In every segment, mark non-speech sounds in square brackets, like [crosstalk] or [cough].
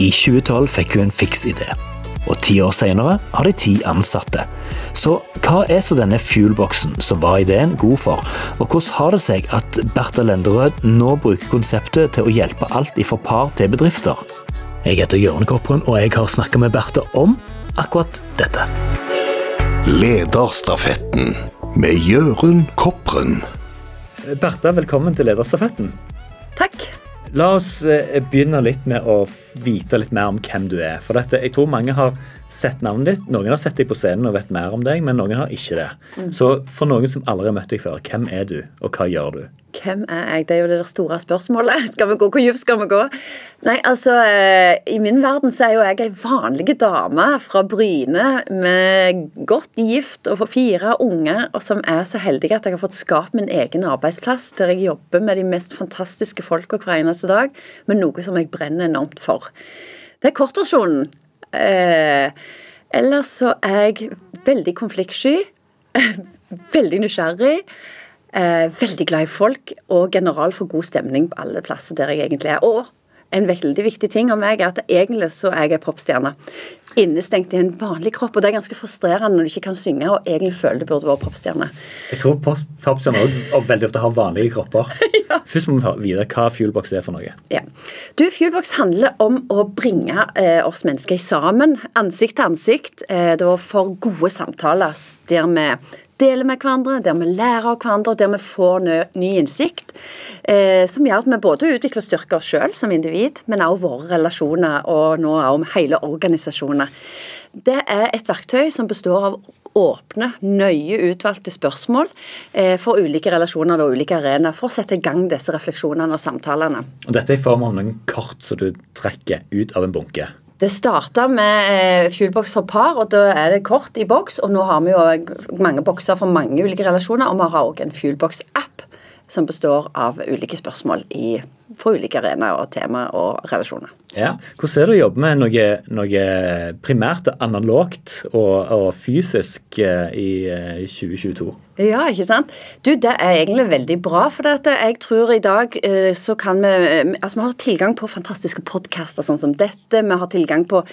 I 2012 fikk hun en fiks idé. Og ti år senere har de ti ansatte. Så hva er så denne fuelboksen som var ideen, god for? Og hvordan har det seg at Bertha Lenderød nå bruker konseptet til å hjelpe alt ifra par til bedrifter? Jeg heter Jørn Kopperen, og jeg har snakka med Bertha om akkurat dette. Lederstafetten med Jørund Kopperen. Bertha, velkommen til Lederstafetten. Takk. La oss eh, begynne litt med å vite litt mer om hvem du er. For dette, jeg tror mange har sett navnet ditt. Noen har sett deg på scenen og vet mer om deg, men noen har ikke det. Mm. Så for noen som aldri har møtt deg før, hvem er du, og hva gjør du? Hvem er jeg? Det er jo det der store spørsmålet. [laughs] Skal vi gå? Hvor dypt skal vi gå? Nei, altså, eh, I min verden så er jo jeg ei vanlig dame fra Bryne med godt gift og får fire unger, og som er så heldig at jeg har fått skapt min egen arbeidsplass, der jeg jobber med de mest fantastiske folka hver eneste dag, med noe som jeg brenner enormt for. Det er kortversjonen. Eh, ellers så er jeg veldig konfliktsky. [laughs] veldig nysgjerrig. Eh, veldig glad i folk og general for god stemning på alle plasser der jeg egentlig er. Og en veldig viktig ting om meg er at egentlig så er jeg popstjerne. Innestengt i en vanlig kropp. Og det er ganske frustrerende når du ikke kan synge og egentlig føler du burde vært popstjerne. Jeg tror pop- popstjerner også veldig ofte har vanlige kropper. [laughs] Først må vi vite hva Fuelbox er for noe. Ja. Du, Fuelbox handler om å bringe eh, oss mennesker sammen, ansikt til ansikt, eh, da for gode samtaler der vi deler med hverandre, der vi lærer av hverandre, der vi får ny innsikt. Eh, som gjør at vi både utvikler styrker oss sjøl som individ, men også våre relasjoner, og nå om hele organisasjoner. Det er et verktøy som består av åpne, nøye utvalgte spørsmål eh, for ulike relasjoner og ulike arenaer, for å sette i gang disse refleksjonene og samtalene. Dette er i form av noen kart som du trekker ut av en bunke. Det starta med eh, Fuelbox for par, og da er det kort i boks. Og nå har vi jo mange bokser for mange ulike relasjoner, og vi har òg en Fuelbox-app som består av ulike spørsmål i, for ulike arenaer og tema og relasjoner. Ja. Hvordan er det å jobbe med noe, noe primært analogt og, og fysisk eh, i eh, 2022? Ja, ikke sant? Du, Det er egentlig veldig bra. For dette. jeg tror i dag eh, så kan vi eh, altså Vi har tilgang på fantastiske podkaster sånn som dette. Vi har tilgang på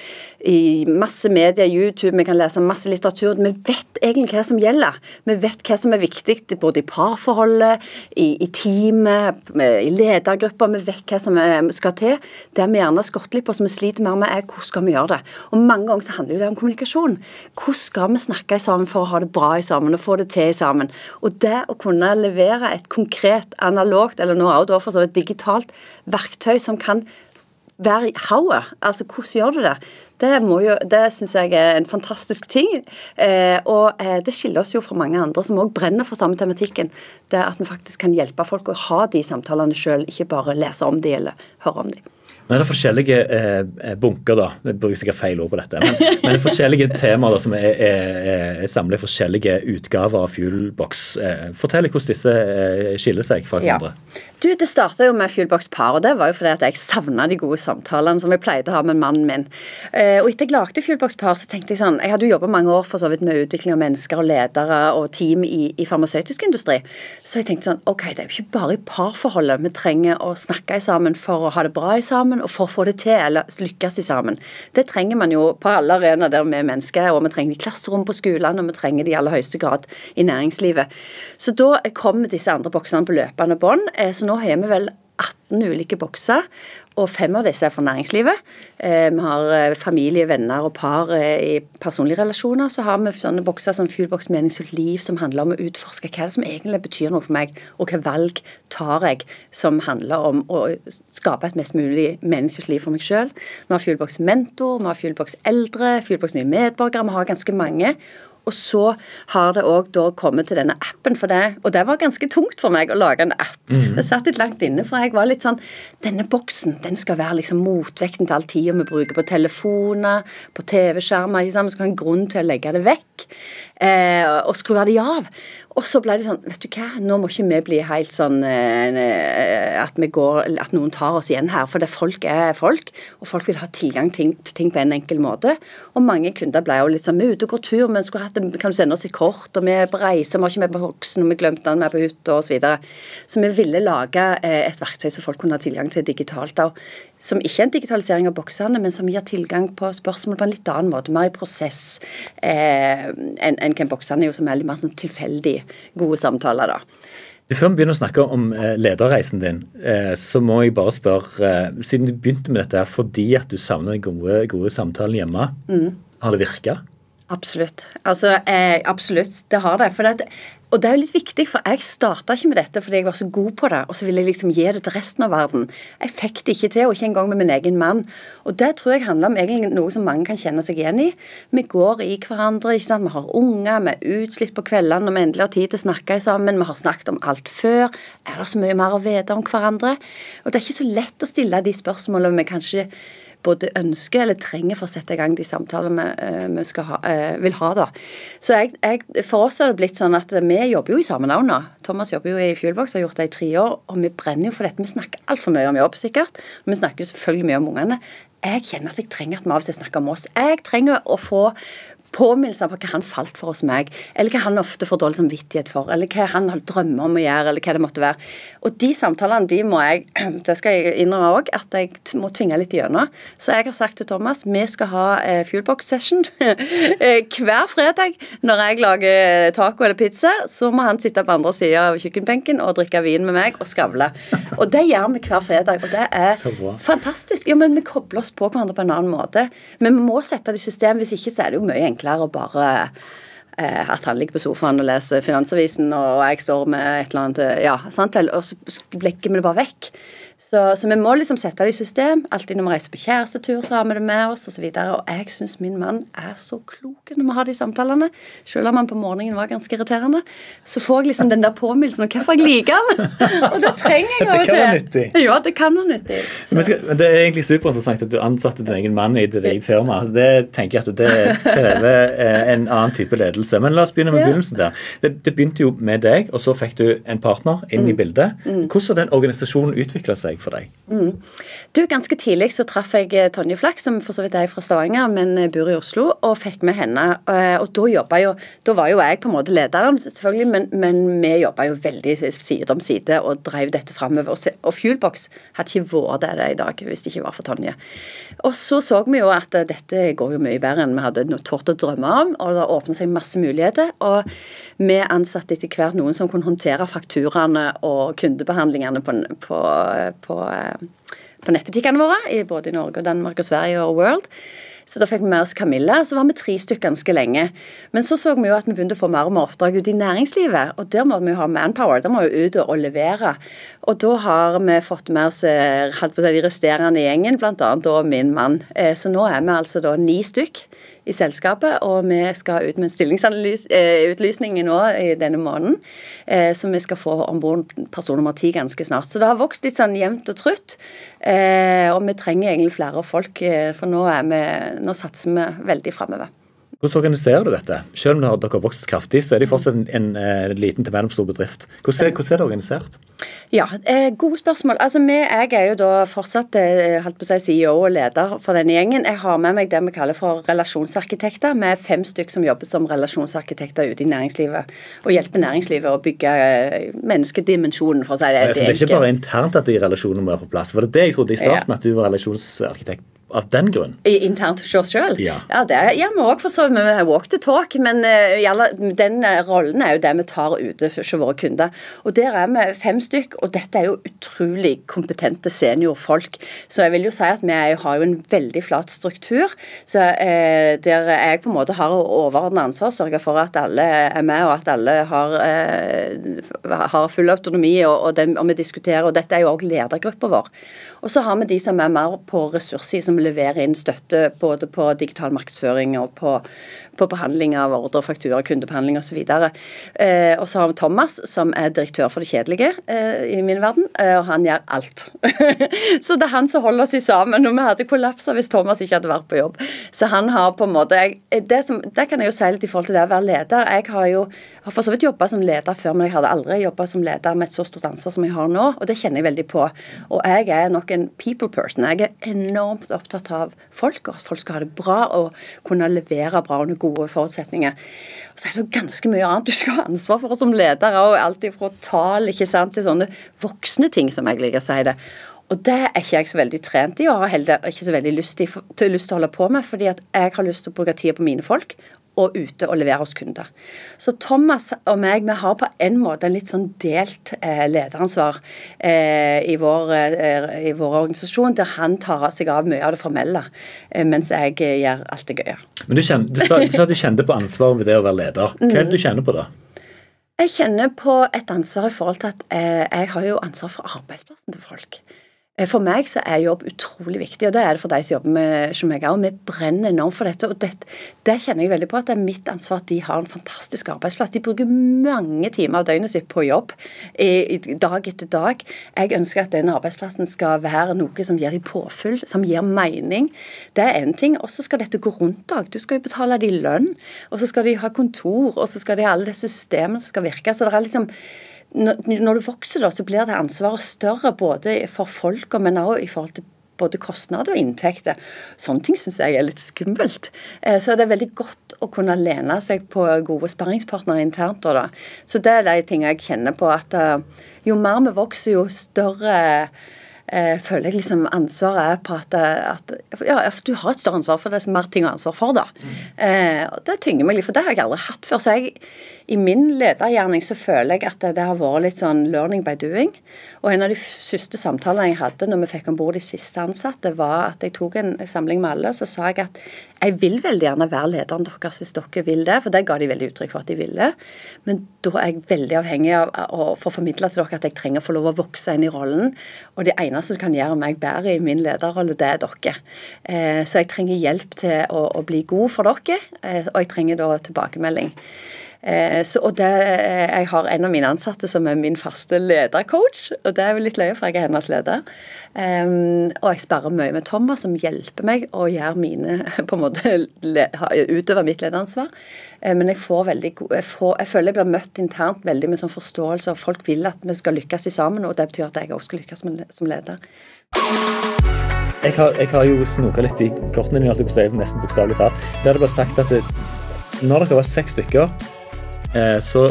masse medier, YouTube, vi kan lese masse litteratur. Vi vet egentlig hva som gjelder. Vi vet hva som er viktig både i parforholdet, i, i teamet, i ledergrupper. Vi vet hva som eh, skal til. Det vi gjerne har skått litt på, som vi sliter mer med, er hvordan skal vi gjøre det. Og Mange ganger så handler det om kommunikasjon. Hvordan skal vi snakke sammen for å ha det bra sammen og få det til i sammen? Og det å kunne levere et konkret analogt, eller nå også for så vidt digitalt, verktøy som kan være i hauet, altså hvordan gjør du det? Det, jo, det syns jeg er en fantastisk ting. Eh, og eh, det skiller oss jo fra mange andre som òg brenner for samme tematikken. Det at vi faktisk kan hjelpe folk å ha de samtalene sjøl, ikke bare lese om de eller høre om de. Er det forskjellige eh, bunker, da. Jeg bruker sikkert feil ord på dette. Men, men det er forskjellige temaer da, som er, er, er samlet i forskjellige utgaver av Fuelbox. Eh, fortell hvordan disse eh, skiller seg fra hverandre. Ja. Du, Det starta jo med Fuelbox Par, og det var jo fordi at jeg savna de gode samtalene som jeg pleide å ha med mannen min. Eh, og etter jeg lagde Fuelbox Par, så tenkte jeg sånn Jeg hadde jo jobba mange år for så vidt med utvikling av mennesker og ledere og team i, i farmasøytisk industri. Så jeg tenkte sånn OK, det er jo ikke bare i parforholdet vi trenger å snakke sammen for å ha det bra sammen og for å få det til eller lykkes i sammen. Det trenger man jo på alle arenaer der vi er mennesker, og vi trenger det i klasserom på skolene, og vi trenger det i aller høyeste grad i næringslivet. Så da kommer disse andre boksene på løpende bånd. Eh, nå har vi vel 18 ulike bokser, og fem av disse er for næringslivet. Eh, vi har eh, familie, venner og par eh, i personlige relasjoner. Så har vi sånne bokser som Fuelbox meningsfullt liv, som handler om å utforske hva som egentlig betyr noe for meg, og hva valg tar jeg som handler om å skape et mest mulig meningsfullt liv for meg sjøl. Vi har Fuelbox mentor, vi har Fuelbox eldre, Fuelbox nye medborgere. Vi har ganske mange. Og så har det òg kommet til denne appen for det, og det var ganske tungt for meg å lage en app. Det satt litt langt inne, for jeg var litt sånn Denne boksen den skal være liksom motvekten til all tida vi bruker på telefoner, på TV-skjermer. ikke sant? Vi skal ha en grunn til å legge det vekk eh, og skru av de av. Og så ble det sånn Vet du hva, nå må ikke vi bli helt sånn eh, at, vi går, at noen tar oss igjen her. For det folk er folk, og folk vil ha tilgang til ting på en enkel måte. Og mange kunder ble jo litt sånn Vi er ute og går tur, men skulle hatt kan du sende oss et kort, og vi er på reise, vi har ikke med på hoksen, og vi glemte den med på hytta, osv. Så, videre. så vi ville lage eh, et verktøy som folk kunne ha tilgang til digitalt. Og som ikke er en digitalisering av boksene, men som gir tilgang på spørsmål på en litt annen måte, mer i prosess eh, enn en, hvem boksene, jo som er litt mer sånn tilfeldig gode samtaler. da. Før vi begynner å snakke om eh, lederreisen din, eh, så må jeg bare spørre eh, Siden du begynte med dette fordi at du savner den gode, gode samtalen hjemme, mm. har det virka? Absolutt. Altså, eh, absolutt. Det har det. For det, og det er jo litt viktig, for jeg starta ikke med dette fordi jeg var så god på det, og så ville jeg liksom gi det til resten av verden. Jeg fikk det ikke til, og ikke engang med min egen mann. Og det tror jeg handler om egentlig noe som mange kan kjenne seg igjen i. Vi går i hverandre, ikke sant? vi har unger, vi er utslitt på kveldene når vi endelig har tid til å snakke sammen, vi har snakket om alt før. Er det så mye mer å vite om hverandre? Og det er ikke så lett å stille de spørsmålene vi kanskje både ønsker eller trenger for å sette i gang de samtalene vi, uh, vi ha, uh, vil ha. da. Så jeg, jeg, For oss har det blitt sånn at vi jobber jo i samme navn nå. Thomas jobber jo i Fuelbox, har gjort det i tre år, og vi brenner jo for dette. Vi snakker altfor mye om jobb, sikkert. Vi snakker jo selvfølgelig mye om ungene. Jeg kjenner at jeg trenger at vi av og til snakker om oss. Jeg trenger å få påminnelser på hva han falt for hos meg, eller hva han ofte får dårlig samvittighet for, eller hva han drømmer om å gjøre, eller hva det måtte være. Og de samtalene de må jeg [clears throat] det skal jeg innrømme òg, at jeg må tvinge litt gjennom. Så jeg har sagt til Thomas vi skal ha eh, fuelbox-session [laughs] eh, hver fredag. Når jeg lager taco eller pizza, så må han sitte på andre sida av kjøkkenbenken og drikke vin med meg og skavle. Og det gjør vi hver fredag, og det er fantastisk. Ja, men vi kobler oss på hverandre på en annen måte. Men vi må sette det i system, hvis ikke så er det jo mye enklere enklere å bare eh, at han ligger på sofaen og leser Finansavisen, og jeg står med et eller annet Ja, sant? Og så legger vi det bare vekk. Så, så, vi må liksom sette det i system. Alltid når vi reiser på kjærestetur, så har vi det med oss, osv. Og, så og jeg syns min mann er så klok når vi har de samtalene. Selv om han på morgenen var ganske irriterende, så får jeg liksom den der påminnelsen om hvorfor jeg liker han. [laughs] og det trenger jeg av og til. Det kan være nyttig. Ja, det kan være nyttig. Men skal, det er egentlig superinteressant at du ansatte din egen mann i ditt eget firma. Det tenker jeg at det krever eh, en annen type ledelse. Men la oss begynne med ja. begynnelsen der. Det, det, begynte jo med deg, og så fikk du en partner inn mm. i bildet. Mm. Hvordan har den organisasjonen utvikla seg? Seg for deg? Mm. Du, Ganske tidlig så traff jeg eh, Tonje Flakk, som for så vidt er fra Stavanger, men eh, bor i Oslo, og fikk med henne. Eh, og da jobba jo Da var jo jeg på en måte lederen, selvfølgelig, men, men vi jobba jo veldig side om side og drev dette framover. Og Fuelbox hadde ikke vært det i dag hvis det ikke var for Tonje. Og så så vi jo at dette går jo mye bedre enn vi hadde tort å drømme om, og det åpnet seg masse muligheter. og vi ansatte etter hvert noen som kunne håndtere fakturaene og kundebehandlingene på, på, på, eh, på nettbutikkene våre, både i Norge, og Danmark, og Sverige og World. Så da fikk vi med oss Camilla. Så var vi tre stykker ganske lenge. Men så så vi jo at vi begynte å få mer og mer oppdrag ute i næringslivet. Og der må vi jo ha manpower. Der må vi jo ut og levere. Og da har vi fått med oss eh, de resterende gjengen, bl.a. min mann. Eh, så nå er vi altså da ni stykk i selskapet, og vi skal ut med en stillingsutlysning nå i denne måneden. Eh, så vi skal få om bord person nummer ti ganske snart. Så det har vokst litt sånn jevnt og trutt. Eh, og vi trenger egentlig flere folk, eh, for nå, vi, nå satser vi veldig framover. Hvordan organiserer du dette? Selv om dere har vokst kraftig, så er det fortsatt en, en, en liten til mellomstor bedrift. Hvordan er, hvordan er, det organisert? Ja, eh, Gode spørsmål. Altså, vi, Jeg er jo da fortsatt eh, holdt på å si, CEO og leder for denne gjengen. Jeg har med meg det vi kaller for relasjonsarkitekter. Vi er fem stykker som jobber som relasjonsarkitekter ute i næringslivet. Og hjelper næringslivet å bygge eh, menneskedimensjonen, for å si det. Ja, så det er ikke bare internt at de relasjonene må være på plass? Var det det jeg trodde i starten, ja. at du var relasjonsarkitekt? Av den grunn? Internt hos oss sjøl? Ja. ja, det gjør vi òg, for så vidt. Vi walk the talk. Men uh, den uh, rollen er jo det vi tar ute hos våre kunder. Og Der er vi fem stykk, og dette er jo utrolig kompetente seniorfolk. Så jeg vil jo si at vi har jo en veldig flat struktur. Så eh, Der jeg på en måte har overordnet ansvar, sørger for at alle er med, og at alle har, har full autonomi, og, og, den, og vi diskuterer. og Dette er jo òg ledergruppa vår. Og så har vi de som er mer på ressurssiden, som leverer inn støtte både på digital markedsføring og på på behandling av ordre, faktura, kundebehandling osv. Eh, og så har vi Thomas, som er direktør for det kjedelige eh, i min verden, eh, og han gjør alt. [laughs] så det er han som holder oss sammen. Og vi hadde kollapsa hvis Thomas ikke hadde vært på jobb. Så han har på en måte jeg, det, som, det, kan jeg jo si litt i forhold til det å være leder. Jeg har jo har for så vidt jobba som leder før, men jeg hadde aldri jobba som leder med et så stort ansvar som jeg har nå, og det kjenner jeg veldig på. Og jeg er nok en people person. Jeg er enormt opptatt av folk, og at folk skal ha det bra og kunne levere bra under gode gode forutsetninger. Og så er det jo ganske mye annet du skal ha ansvar for som leder. og Alt fra tall ikke sant, til sånne voksne ting, som jeg liker å si det. Og det er ikke jeg så veldig trent i, og har heller ikke så veldig lyst til, til å holde på med, fordi at jeg har lyst til å bruke tida på mine folk, og ute og levere hos kunder. Så Thomas og meg vi har på en måte en litt sånn delt eh, lederansvar eh, i, vår, eh, i, vår, organisasjon, der han tar seg av mye av det formelle, eh, mens jeg eh, gjør alt det gøye. Men du, kjenner, du, sa, du sa du kjente på ansvaret ved det å være leder. Hva er det du kjenner på da? Jeg kjenner på et ansvar i forhold til at eh, jeg har jo ansvar for arbeidsplassen til folk. Eh, for meg så er jobb utrolig viktig, og det er det for de som jobber med som jeg òg. Vi brenner enormt for dette. og det, det, kjenner jeg veldig på at det er mitt ansvar at de har en fantastisk arbeidsplass. De bruker mange timer av døgnet sitt på jobb i, dag etter dag. Jeg ønsker at den arbeidsplassen skal være noe som gir dem påfyll, som gir mening. Det er én ting. Og så skal dette gå rundt òg. Du skal jo betale dem lønn, og så skal de ha kontor, og så skal de ha alle de systemene som skal virke. Så det er liksom når, du vokser, da, så blir det ansvaret større både for folka, men også i forhold til både kostnader og inntekter. Sånne ting syns jeg er litt skummelt. Eh, så det er veldig godt å kunne lene seg på gode sparringspartnere internt. Da. Så det er de tingene jeg kjenner på at eh, jo mer vi vokser, jo større eh, føler jeg liksom ansvaret er på at, at, ja, du har et større ansvar for det så mer ting å ha ansvar for. da. Mm. Eh, Det tynger meg litt, for det har jeg aldri hatt før. så jeg i min ledergjerning så føler jeg at det, det, har vært litt sånn learning by doing. Og en av de første samtalene jeg hadde når vi fikk om bord de siste ansatte, var at jeg tok en samling med alle, og så sa jeg at jeg vil veldig gjerne være lederen deres hvis dere vil det, for det ga de veldig uttrykk for at de ville. Men da er jeg veldig avhengig av å få formidla til dere at jeg trenger å få lov å vokse inn i rollen. Og det eneste som kan gjøre meg bedre i min lederrolle, det er dere. Eh, så jeg trenger hjelp til å bli god for dere, eh, og jeg trenger da tilbakemelding. Eh, så, og det, eh, Jeg har en av mine ansatte som er min faste ledercoach, og det er jo litt løye, for jeg er hennes leder. Um, og jeg sperrer mye med Thomas, som hjelper meg å gjøre mine [laughs] på en måte utøve mitt lederansvar. Um, men jeg får veldig jeg, jeg føler jeg blir møtt internt veldig med sånn forståelse, og folk vil at vi skal lykkes i sammen, og det betyr at jeg også skal lykkes med, som leder. Jeg har, jeg har jo snoka litt i kortene dine, nesten bokstavelig talt. Der er det bare sagt at det, når dere var seks stykker så,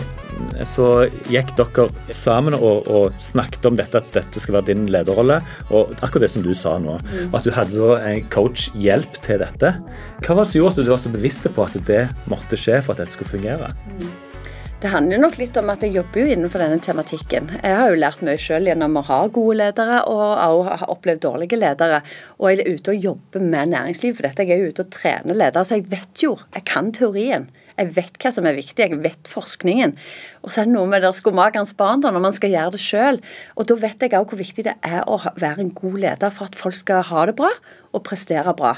så, gikk dere sammen og, og, snakket om dette, at dette skal være din lederrolle. Og akkurat det som du sa nå, mm. at du hadde en coach-hjelp til dette. Hva var det som gjorde at du var så bevisst på at det måtte skje for at dette skulle fungere? Mm. Det handler nok litt om at jeg jobber jo innenfor denne tematikken. Jeg har jo lært mye selv gjennom å ha gode ledere, og også har opplevd dårlige ledere. Og jeg er ute og jobber med næringsliv for dette. Jeg er jo ute og trener ledere, så jeg vet jo, jeg kan teorien. Jeg vet hva som er viktig, jeg vet forskningen. Og så er det noe med det skomakerens barn da, når man skal gjøre det sjøl. Og da vet jeg òg hvor viktig det er å være en god leder for at folk skal ha det bra og prestere bra.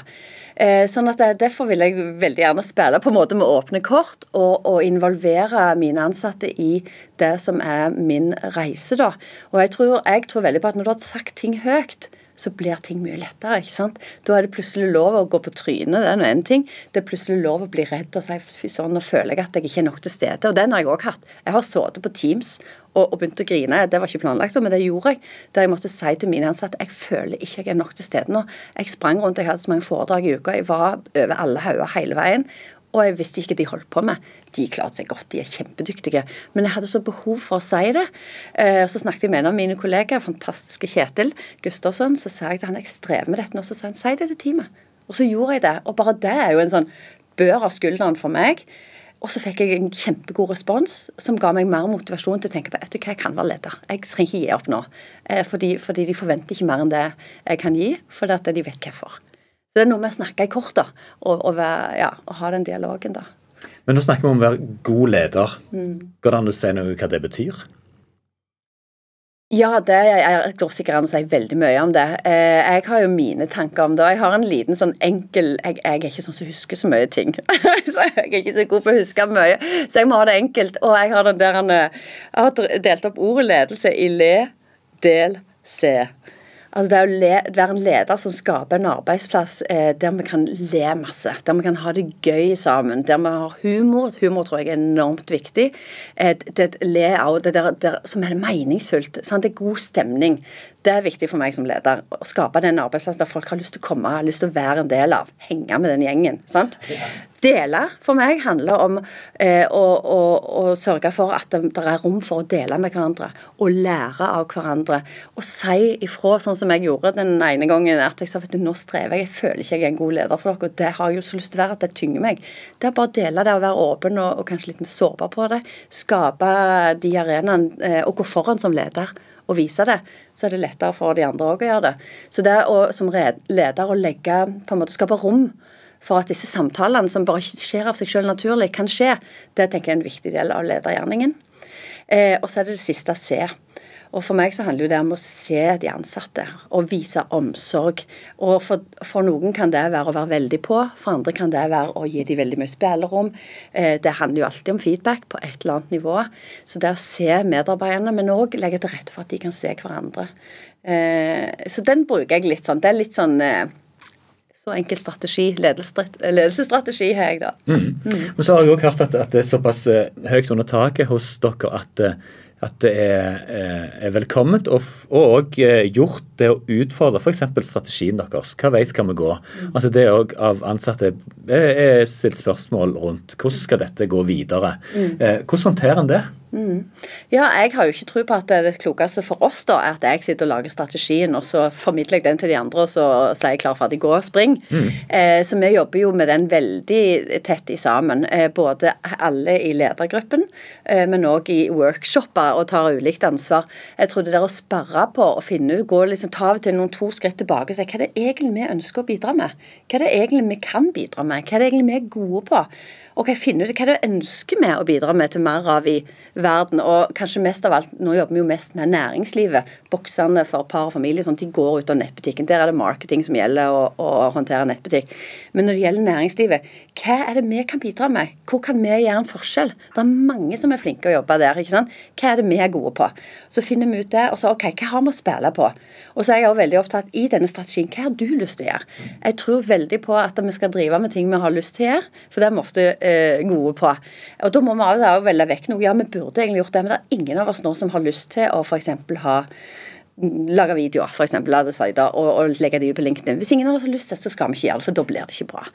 Eh, sånn at Derfor vil jeg veldig gjerne spille på en måte med åpne kort og, og, involvere mine ansatte i det som er min reise. da. Og jeg tror, jeg tror veldig på at når du har sagt ting høyt, så blir ting mye lettere. ikke sant? Da er det plutselig lov å gå på trynet, det er nå én ting. Det er plutselig lov å bli redd og si fy sånn, nå føler jeg at jeg ikke er nok til stede. Og den har jeg òg hatt. Jeg har sittet på Teams og, og begynt å grine. Det var ikke planlagt, men det gjorde jeg. Der jeg måtte si til mine ansatte jeg føler ikke jeg er nok til stede nå. Jeg sprang rundt, jeg hadde så mange foredrag i uka. Jeg var over alle hauger hele veien. Og jeg visste ikke hva de holdt på med. De klarte seg godt, de er kjempedyktige. Men jeg hadde så behov for å si det. Eh, så snakket jeg med en av mine kollegaer, fantastiske Kjetil Gustavsson. Så sa jeg til han jeg strever med dette nå, så sa han si det til teamet. Og så gjorde jeg det. Og bare det er jo en sånn bør av skulderen for meg. Og så fikk jeg en kjempegod respons som ga meg mer motivasjon til å tenke på vet du hva, jeg kan være leder. Jeg trenger ikke gi opp nå. Eh, fordi, fordi de forventer ikke mer enn det jeg kan gi, fordi at de vet hvorfor. Så det er noe med å snakke i kort da, og, og, ja, og ha den dialogen. da. Men nå snakker vi om å være god leder. Mm. Går det an å si noe hva det betyr? Ja, det jeg går sikkert an å si veldig mye om det. Eh, jeg har jo mine tanker om det. og Jeg har en liten sånn enkel Jeg, jeg er ikke sånn som husker så mye ting. [laughs] så Jeg er ikke så god på å huske mye. Så jeg må ha det enkelt. Og jeg har den der Jeg har delt opp ordet ledelse i le, del, se. Altså det er å være en leder som skaper en arbeidsplass eh, der vi kan le masse. Der vi kan ha det gøy sammen. Der vi har humor. Humor tror jeg er enormt viktig. Eh, det, le av det der, der, som er meningsfullt. Sant? Det er god stemning. Det er viktig for meg som leder. Å skape den arbeidsplassen der folk har lyst til å komme, har lyst til å være en del av. Henge med den gjengen. sant? Dele for meg handler om eh, å, å, å, sørge for at det, det, er rom for å dele med hverandre. Og lære av hverandre. Og si ifra, sånn som jeg gjorde den ene gangen. At jeg sa du, nå strever jeg, jeg føler ikke jeg er en god leder for dere. Og det har jo så lyst til å være at det tynger meg. Det er bare å dele det og være åpen og, og kanskje litt mer sårbar på det. Skape de arenaene eh, og gå foran som leder og vise det, så er det lettere for de andre òg å gjøre det. Så det å som leder å legge, på en måte skape rom for at disse samtalene, som bare ikke skjer av seg selv naturlig, kan skje, det tenker jeg er en viktig del av ledergjerningen. Eh, og så er det det siste se. Og For meg så handler det om å se de ansatte og vise omsorg. Og for, for, noen kan det være å være veldig på, for andre kan det være å gi dem veldig mye spillerom. Eh, det handler jo alltid om feedback på et eller annet nivå. Så det å se medarbeiderne, men òg legge til rette for at de kan se hverandre. Eh, så den bruker jeg litt sånn. Det er litt sånn eh, så enkel strategi, ledelsesstrategi har jeg da. Mm. Mm. Men så har jeg òg hørt at, at, det er såpass uh, høyt under taket hos dere at, uh, at det er, uh, er velkomment, og òg gjort det å utfordre f.eks. strategien deres. Hva vei skal vi gå? Mm. At det òg av ansatte er, er stilt spørsmål rundt hvordan skal dette gå videre. Mm. hvordan håndterer en det? Mm. Ja, jeg har jo ikke tro på at det, det klokeste for oss da, er at jeg sitter og lager strategien, og så formidler jeg den til de andre, og så sier jeg klar, ferdig, gå spring. Mm. Eh, så vi jobber jo med den veldig tett i sammen. Eh, både alle i ledergruppen, eh, men òg i workshopper, og tar ulikt ansvar. Jeg tror det der å sperre på og finne ut, gå liksom, ta til noen to skritt tilbake og si hva er det egentlig vi ønsker å bidra med? Hva er det egentlig vi kan bidra med? Hva er det egentlig vi er gode på? Ok, finne ut hva du ønsker med å bidra med til mer av i verden. Og kanskje mest av alt, nå jobber vi jo mest med næringslivet. Boksene for par og familie, sånn de går ut av nettbutikken. Der er det marketing som gjelder, å, å håndtere nettbutikk. Men når det gjelder næringslivet, hva er det vi kan bidra med? Hvor kan vi gjøre en forskjell? Det er mange som er flinke å jobbe der. ikke sant? Hva er det vi er gode på? Så finner vi ut det, og så ok, hva har vi å spille på? Og så er jeg også veldig opptatt i denne strategien, hva har du lyst til å gjøre? Jeg tror veldig på at vi skal drive med ting vi har lyst til å gjøre, for det er vi ofte eh, gode på. Og Da må vi også velge vekk noe. Ja, vi burde egentlig gjort det, men det er ingen av oss nå som har lyst til å f.eks. ha mm, lage videoer, for eksempel, og, og legge de på LinkedIn. Hvis ingen av oss har lyst til det, så skal vi ikke gjøre det, for da blir det ikke bra.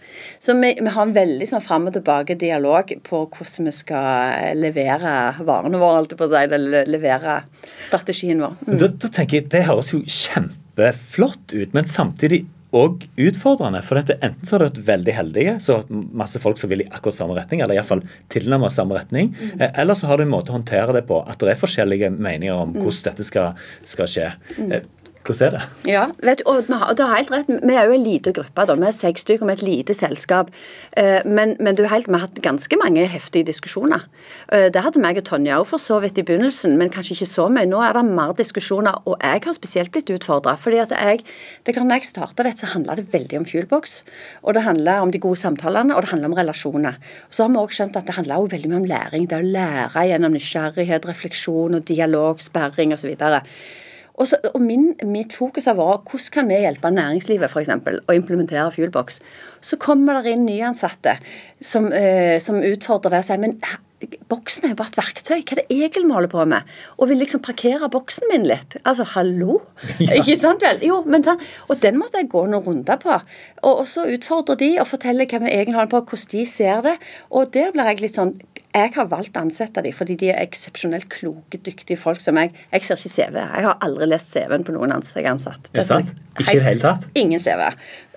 Så vi, vi har en veldig sånn fram og tilbake-dialog på hvordan vi skal levere varene våre, holdt på å eller levere strategien vår. Mm. Da, da tenker jeg, Det høres jo kjempeflott ut, men samtidig og utfordrende. For dette, enten så har det vært veldig heldige, så har masse folk som vil i akkurat samme retning, eller iallfall tilnærmet samme retning. Mm. Eh, eller så har du en måte å håndtere det på, at det er forskjellige meninger om hvordan mm. dette skal, skal skje. Mm. Hvordan er det? Ja, vet du, og du har helt rett. Vi er jo en liten gruppe. da, Vi er seks stykker med et lite selskap. Eh, men, men du helt, vi har hatt ganske mange heftige diskusjoner. Eh, det hadde meg og Tonje òg for så vidt i begynnelsen, men kanskje ikke så mye. Nå er det mer diskusjoner, og jeg har spesielt blitt utfordra. fordi at jeg, det er jeg starta dette, så handla det veldig om Fuelbox. Og det handla om de gode samtalene, og det handla om relasjoner. Så har vi òg skjønt at det handler veldig mye om læring. Det å lære gjennom nysgjerrighet, refleksjon og dialog, sperring osv. Og, så, og min, mitt fokus har vært hvordan kan vi hjelpe næringslivet for eksempel, å implementere Fuelbox. Så kommer det inn nyansatte som, eh, som utfordrer det og sier men boksen er jo bare et verktøy. Hva er det Egil måler på med? Og vil liksom parkere boksen min litt. Altså, hallo? [laughs] Ja. Ikke sant vel? Jo, men den, Og den måtte jeg gå noen runder på. Og, og så utfordre de og fortelle hvem egentlig holder på, hvordan de ser det. Og der blir jeg litt sånn jeg har valgt å ansette dem fordi de er eksepsjonelt kloke, dyktige folk som jeg. Jeg ser ikke CV. Jeg har aldri lest CV-en på noen jeg har ansatt. Det er sant? Ikke i det hele tatt? Ingen CV.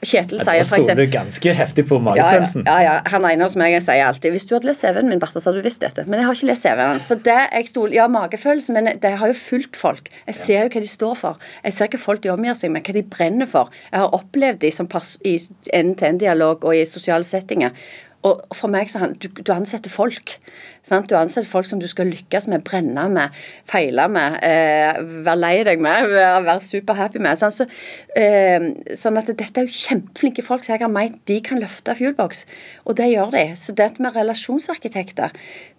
Kjetil sier eksempel Da stoler du ganske heftig på magefølelsen. Ja, ja, ja, Han ene hos meg sier alltid hvis du hadde lest CV-en min, Bertha, så hadde du visst dette. Men jeg har ikke lest CV-en hans. For det jeg stol, Ja, magefølelsen, men det har jo fulgt folk. Jeg ser jo hva de står for. Jeg ser hva folk de omgir seg med, hva de brenner for. Jeg har opplevd de som i en-til-en-dialog og i sosiale settinger. Og for meg så han, du, du ansetter folk. Sant? Du ansetter folk som du skal lykkes med, brenne med, feile med, eh, være lei deg med, være superhappy med. Sant? Så, eh, sånn at dette er jo kjempeflinke folk så jeg har ment de kan løfte Fuelbox, og det gjør de. Så dette med relasjonsarkitekter,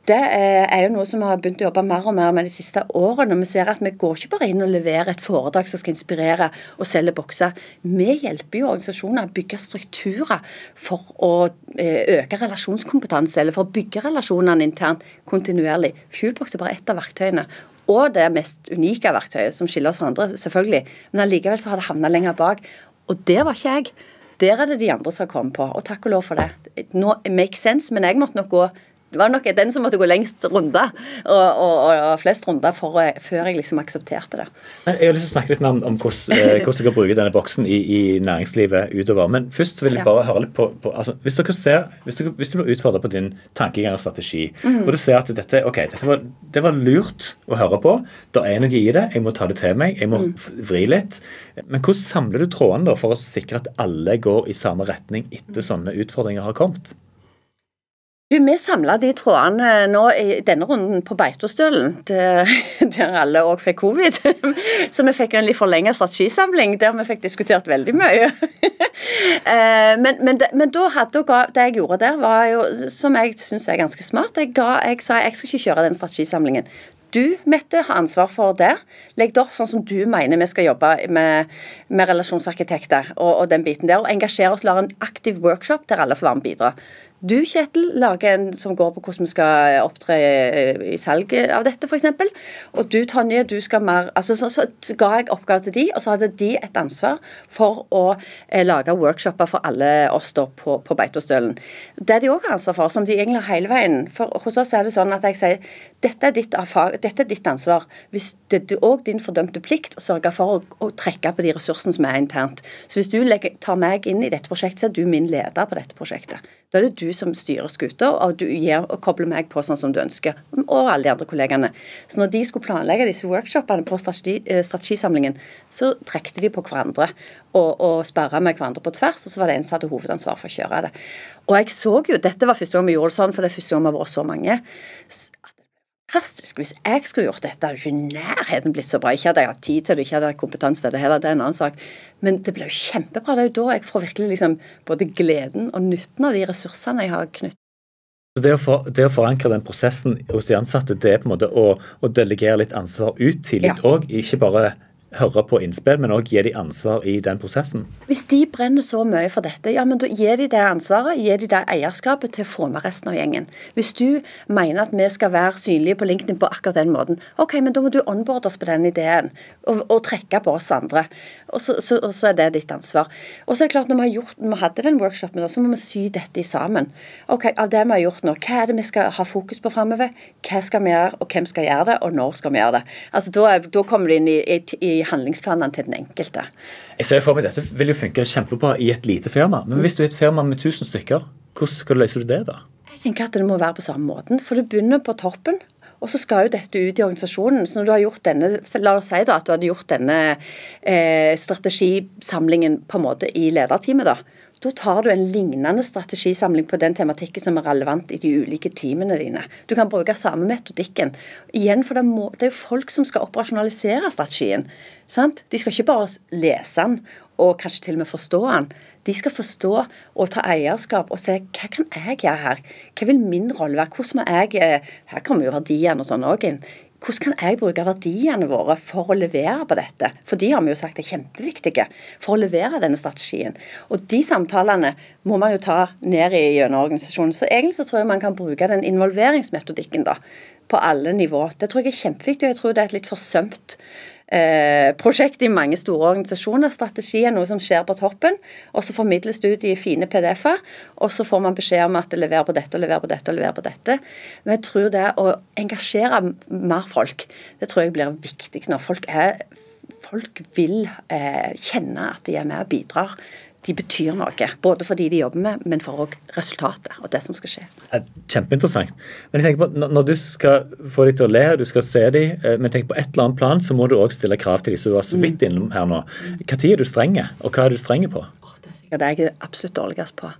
det er jo noe som vi har begynt å jobbe mer og mer med de siste årene. Vi ser at vi går ikke bare inn og leverer et foredrag som skal inspirere og selge bokser. Vi hjelper jo organisasjoner å bygge strukturer for å eh, øke relasjonskompetanse, eller for å bygge relasjonene internt kontinuerlig. Fuelbox er bare ett av verktøyene. Og det mest unike verktøyet som skiller oss fra andre, selvfølgelig. Men allikevel så har det havna lenger bak. Og det var ikke jeg. Der er det de andre som har kommet på, og takk og lov for det. Nå makes sense, men jeg måtte nok gå det var nok den som måtte gå lengst runder, og, og, og flest runder for, før jeg liksom aksepterte det. Men jeg har lyst til å snakke litt mer om, om hvordan, eh, [laughs] hvordan, du kan bruke denne boksen i, i, næringslivet utover. Men først vil jeg bare høre litt på, på altså, hvis, dere ser, hvis, dere, hvis du blir utfordret på din tankegang og strategi, mm. og du ser at dette, okay, dette var, det var lurt å høre på, det er noe i det, jeg må ta det til meg, jeg må mm. vri litt. Men hvordan samler du trådene for å sikre at alle går i samme retning etter sånne utfordringer har kommet? Du, Vi samla de trådene nå i denne runden på Beitostølen, der, [laughs] alle òg fikk covid. [laughs] Så vi fikk en litt forlenget strategisamling der vi fikk diskutert veldig mye. [laughs] Eh, men, men, men da hadde det jeg gjorde der, var jo, som jeg syns er ganske smart. Jeg, ga, jeg sa jeg skal ikke kjøre den strategisamlingen. Du, Mette, har ansvar for det. Legg det opp sånn som du mener vi skal jobbe med, med relasjonsarkitekter og, og, den biten der. Og engasjere oss, la en aktiv workshop der alle får være med og bidra. Du, Kjetil, lager en som går på hvordan vi skal opptre i salget av dette, f.eks. Og du, Tonje, du skal mer altså så, så, ga jeg oppgave til de, og så hadde de et ansvar for å eh, lage workshoper for alle oss da på, på Beitostølen. Det de òg har ansvar for, som de egentlig har hele veien. For hos oss er det sånn at jeg sier dette er ditt, dette er ditt ansvar. Hvis det er òg din fordømte plikt å sørge for å, å, trekke på de ressursene som er internt. Så hvis du legger, tar meg inn i dette prosjektet, så er du min leder på dette prosjektet. Da er det du som styrer skuta, og du gir, og kobler meg på sånn som du ønsker. Og alle de andre kollegaene. Så når de skulle planlegge disse workshopene på strategi, eh, strategisamlingen, så trekte de på hverandre og, og sperra med hverandre på tvers, og så var det en som hadde hovedansvar for å kjøre det. Og jeg så jo, dette var første gang vi gjorde det sånn, for det er første gang vi har vært så mange fantastisk. Hvis jeg skulle gjort dette, hadde ikke nærheten blitt så bra. Ikke hadde jeg hatt tid til det, ikke hadde jeg hatt kompetanse til det heller, det er en annen sak. Men det ble jo kjempebra. Det er jo da jeg får virkelig liksom både gleden og nytten av de ressursene jeg har knyttet. Det å, for, det å, forankre den prosessen hos de ansatte, det er på en måte å, å delegere litt ansvar ut tidlig òg. Ja. Ikke bare høre på innspill, men òg gi de ansvar i den prosessen? Hvis de brenner så mye for dette, ja, men da gir de det ansvaret, gir de det eierskapet til å få med resten av gjengen. Hvis du mener at vi skal være synlige på LinkedIn på akkurat den måten, ok, men da må du onboarde oss på den ideen, og, og trekke på oss andre. Og så, så, og så, er det ditt ansvar. Og så er det klart, når vi, gjort, når vi hadde den workshopen, så må vi sy dette sammen. Ok, Av det vi har gjort nå, hva er det vi skal ha fokus på framover? Hva skal vi gjøre, og hvem skal gjøre det, og når skal vi gjøre det? Altså, Da, da kommer du inn i, i, i handlingsplanene til den enkelte. Jeg ser for meg Dette vil jo funke kjempebra i et lite firma. Men hvis du er et firma med 1000 stykker, hvordan skal du løse det da? Jeg tenker at Det må være på samme måten. For det begynner på toppen. Og så skal jo dette ut i organisasjonen. Så når du har gjort denne, La oss si da at du hadde gjort denne eh, strategisamlingen på en måte i lederteamet. da, da tar du en lignende strategisamling på den tematikken som er relevant i de ulike teamene dine. Du kan bruke samme metodikken. Igjen, for det, må, det er jo folk som skal operasjonalisere strategien. Sant? De skal ikke bare lese den og kanskje til og med forstå den. De skal forstå og ta eierskap og se hva kan jeg gjøre her? Hva vil min rolle være? Hvordan må jeg Her kommer jo verdiene og sånn òg inn hvordan kan jeg bruke verdiene våre for å levere på dette? For de har vi jo sagt er kjempeviktige for å levere denne strategien. Og de samtalene må man jo ta ned i gjennom organisasjonen. Så egentlig så tror jeg man kan bruke den involveringsmetodikken da, på alle nivåer. Det tror jeg er kjempeviktig, og jeg tror det er et litt forsømt eh, prosjekt i mange store organisasjoner. Strategi er noe som skjer på toppen, og så formidles det ut i fine PDF-er. Og så får man beskjed om at det leverer på dette og leverer på dette og lever på dette. Men jeg tror det å engasjere mer folk, det tror jeg blir viktig når folk er Folk vil eh, kjenne at de er med og bidrar de betyr noe. Både for de de jobber med, men for òg resultatet og det som skal skje. Kjempeinteressant. Men jeg tenker på, Når du skal få dem til å le, du skal se dem, eh, men tenk på et eller annet plan så må du òg stille krav til dem. Så du var så vidt innom her nå. Når er du streng, og hva er du streng på? Oh, det er sikkert det jeg er absolutt dårligst på.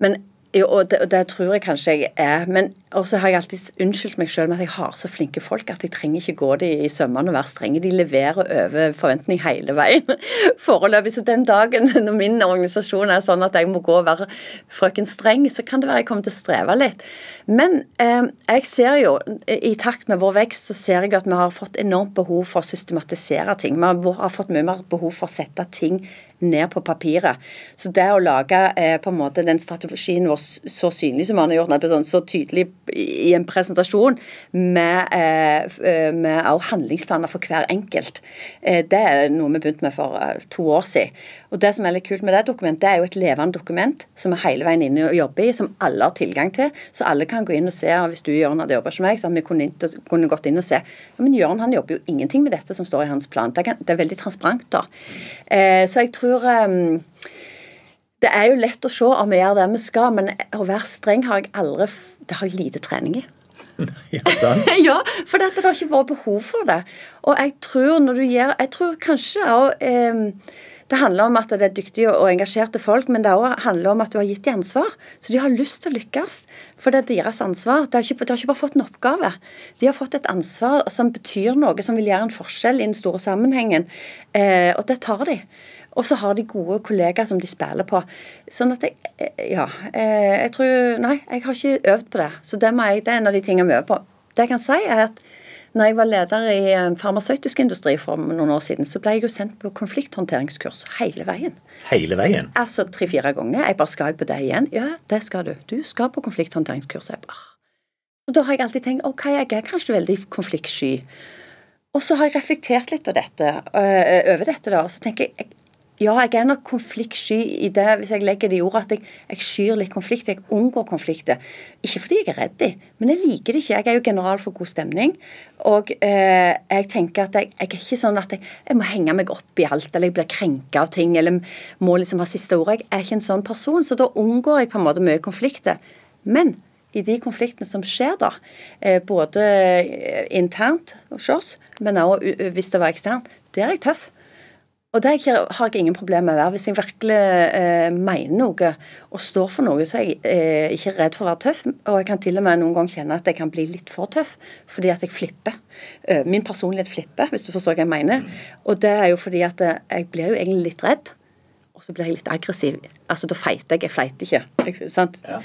Men jo, og det, og det, tror jeg kanskje jeg er. Men også har jeg alltid unnskyldt meg selv med at jeg har så flinke folk at jeg trenger ikke gå det i sømmene og være strenge. De leverer over forventning hele veien [laughs] foreløpig. Så den dagen [laughs] når min organisasjon er sånn at jeg må gå og være frøken streng, så kan det være jeg kommer til å streve litt. Men eh, jeg ser jo, i takt med vår vekst, så ser jeg at vi har fått enormt behov for å systematisere ting. Vi har fått mye mer behov for å sette ting ned på papiret. Så det å lage eh, på en måte den strategien vår så synlig som man har gjort, sånn, så tydelig i en presentasjon, med, eh, eh med handlingsplaner for hver enkelt, eh, det er noe vi begynte med for eh, to år siden. Og Det som er litt kult med det dokumentet, det er jo et levende dokument som er hele veien inne og jobber i, som alle har tilgang til. Så alle kan gå inn og se. og Hvis du Jørn hadde jobbet som meg, så hadde vi kunne, kunne, gått inn og se. Ja, Men Jørn han jobber jo ingenting med dette som står i hans plan. Det, er veldig transparent. da. Eh, så jeg tror um, det er jo lett å se om vi gjør det vi skal, men å være streng har jeg aldri Det har jeg lite trening i. [laughs] ja, [laughs] ja, for det, det har ikke vært behov for det. Og jeg tror når du gjør Jeg tror kanskje òg det handler om at det er dyktige og engasjerte folk, men det handler om at du har gitt dem ansvar. Så de har lyst til å lykkes, for det er deres ansvar. De har, ikke, de har ikke bare fått en oppgave. De har fått et ansvar som betyr noe, som vil gjøre en forskjell i den store sammenhengen. Eh, og det tar de. Og så har de gode kollegaer som de spiller på. Sånn at jeg eh, Ja. Eh, jeg tror Nei, jeg har ikke øvd på det. Så det, jeg, det er en av de tingene vi øver på. Det jeg kan si, er at når jeg var leder i eh, farmasøytisk industri for noen år siden, så ble jeg jo sendt på konflikthåndteringskurs hele veien. Hele veien? Altså tre-fire ganger. Jeg bare skal jeg på det igjen? Ja, det skal du. Du skal på konflikthåndteringskurs. Jeg bare. Så da har jeg alltid tenkt ok, jeg er kanskje veldig konfliktsky. Og så har jeg reflektert litt over dette, øh, over dette da, og så tenker jeg ja, jeg er nok konfliktsky i det, hvis jeg legger det i ordet, at jeg, jeg skyr litt konflikt. Jeg unngår konflikter. Ikke fordi jeg er redd men jeg liker det ikke. Jeg er jo general for god stemning. Og eh, jeg tenker at jeg, jeg, er ikke sånn at jeg, jeg, må henge meg opp i alt, eller jeg blir krenka av ting, eller må liksom ha siste ordet. Jeg er ikke en sånn person, så da unngår jeg på en måte mye konflikter. Men i de konfliktene som skjer da, eh, både internt hos oss, men også hvis det var eksternt, der er jeg tøff. Og det har jeg ingen problemer med å være. Hvis jeg virkelig eh, mener noe og står for noe, så er jeg eh, ikke redd for å være tøff. Og jeg kan til og med noen ganger kjenne at jeg kan bli litt for tøff fordi at jeg flipper. Eh, min personlighet flipper, hvis du forstår hva jeg mener. Og det er jo fordi at eh, jeg blir jo egentlig litt redd og så blir jeg litt aggressiv. Altså, Da feiter jeg. Jeg fleiter ikke. sant? Ja.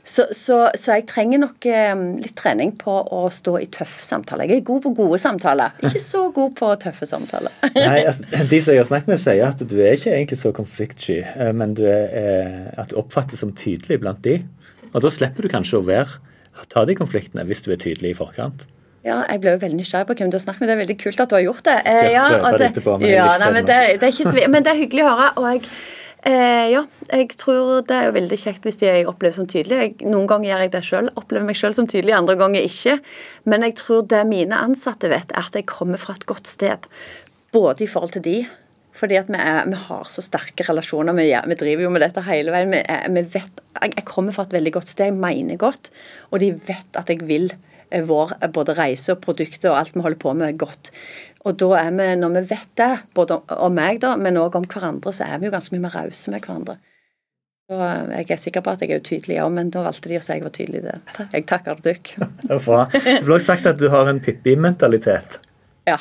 Så, så, så, jeg trenger nok eh, litt trening på å stå i tøffe samtaler. Jeg er god på gode samtaler, ikke så god på tøffe samtaler. [laughs] Nei, altså, De som jeg har snakket med, sier at du er ikke egentlig så konfliktsky, eh, men du er, eh, at du oppfattes som tydelig blant de. Og da slipper du kanskje å være, ta de konfliktene hvis du er tydelig i forkant. Ja, jeg ble jo veldig nysgjerrig på hvem du har snakket med. Det er veldig kult at du har gjort det. Skal jeg ja, det etterpå? Ja, nei, men det, det, er ikke så, men det er hyggelig å høre. og jeg Eh, ja, jeg tror det er jo veldig kjekt hvis de jeg opplever som tydelige. noen ganger gjør jeg det sjøl, opplever meg sjøl som tydelig, andre ganger ikke. Men jeg tror det mine ansatte vet, er at jeg kommer fra et godt sted. Både i forhold til de, fordi at vi, er, vi har så sterke relasjoner. Vi, vi, driver jo med dette hele veien. Vi, vi vet, jeg, jeg, kommer fra et veldig godt sted, jeg mener godt, og de vet at jeg vil eh, vår både reise og produkter og alt vi holder på med, godt. Og da er vi, når vi vet det, både om meg, da, men òg om hverandre, så er vi jo ganske mye mer rause med hverandre. Så eh, jeg er sikker på at jeg er utydelig òg, men da valgte de å si jeg var tydelig. Det. Jeg takker dere. [laughs] Bra. Det ble også sagt at du har en Pippi-mentalitet. Ja.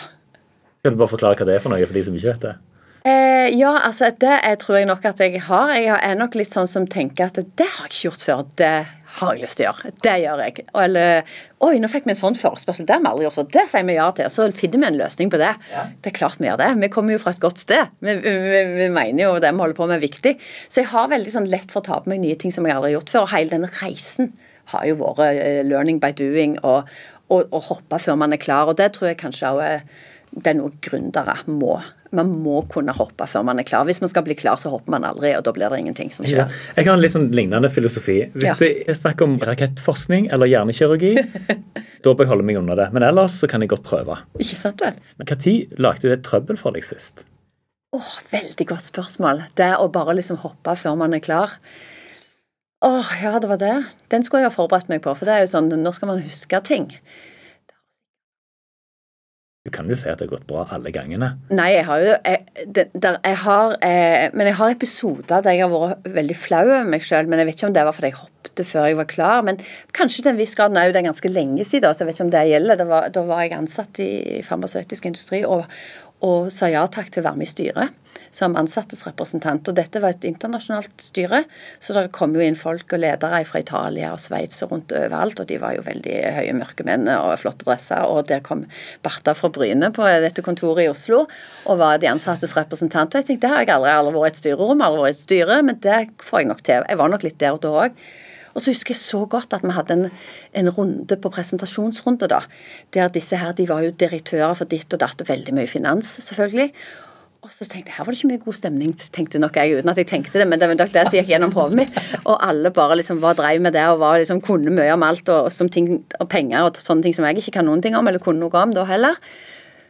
Kan du bare forklare hva det er for noe, for de som ikke vet det? Eh, ja, altså det jeg tror jeg nok at jeg har. Jeg er nok litt sånn som tenker at det har jeg ikke gjort før. Det har jeg lyst til å gjøre. Det gjør jeg. Eller Oi, nå fikk vi en sånn forespørsel. Det har vi aldri gjort, så det sier vi ja til. Så finner vi en løsning på det. Ja. Det er klart vi gjør det. Vi kommer jo fra et godt sted. Vi, vi, vi mener jo det vi holder på med er viktig. Så jeg har veldig sånn lett for å ta på meg nye ting som jeg aldri har gjort før. Og hele denne reisen har jo vært uh, learning by doing og, og, og hoppe før man er klar. Og det tror jeg kanskje òg er det er noe gründere må man må kunne hoppe før man er klar. Hvis man skal bli klar, så hopper man aldri, og da blir det ingenting som skjer. Jeg har en litt sånn lignende filosofi. Hvis ja. er snakker om rakettforskning eller hjernekirurgi, [laughs] da bør jeg holde meg unna det. Men ellers så kan jeg godt prøve. Ikke sant vel? Men Når lagde du det trøbbel for deg sist? Åh, oh, Veldig godt spørsmål. Det å bare liksom hoppe før man er klar. Åh, oh, ja, det var det. Den skulle jeg ha forberedt meg på, for det er jo sånn, nå skal man huske ting. Du kan jo si at det har gått bra alle gangene. Nei, jeg har jo jeg, det, der, jeg har, eh, Men jeg har episoder der jeg har vært veldig flau over meg sjøl. Men jeg vet ikke om det var fordi jeg hoppet før jeg var klar. Men kanskje til en viss grad. Nå er jo det ganske lenge siden, så jeg vet ikke om det gjelder. Da var, da var jeg ansatt i farmasøytisk industri. og og sa ja takk til å være med i styret som ansattes representant. Og dette var et internasjonalt styre, så det kom jo inn folk og ledere fra Italia og Sveits og rundt overalt, og de var jo veldig høye, mørke menn og flotte dresser. Og der kom Barta fra Bryne på dette kontoret i Oslo og var de ansattes representant. Og jeg tenkte det har jeg aldri, aldri vært et styrerom, aldri vært et styre, men det får jeg nok til. Jeg var nok litt der da òg. Og så husker jeg så godt at vi hadde en, en, runde på presentasjonsrunde, da. Der disse her, de var jo direktører for ditt og datt og veldig mye finans, selvfølgelig. Og så tenkte jeg her var det ikke mye god stemning, tenkte nok jeg uten at jeg tenkte det, men det var nok det som gikk gjennom hodet mitt. Og alle bare liksom var dreiv med det og var liksom kunne mye om alt og, og, ting, og, penger og sånne ting som jeg ikke kan noen ting om, eller kunne noe om da heller.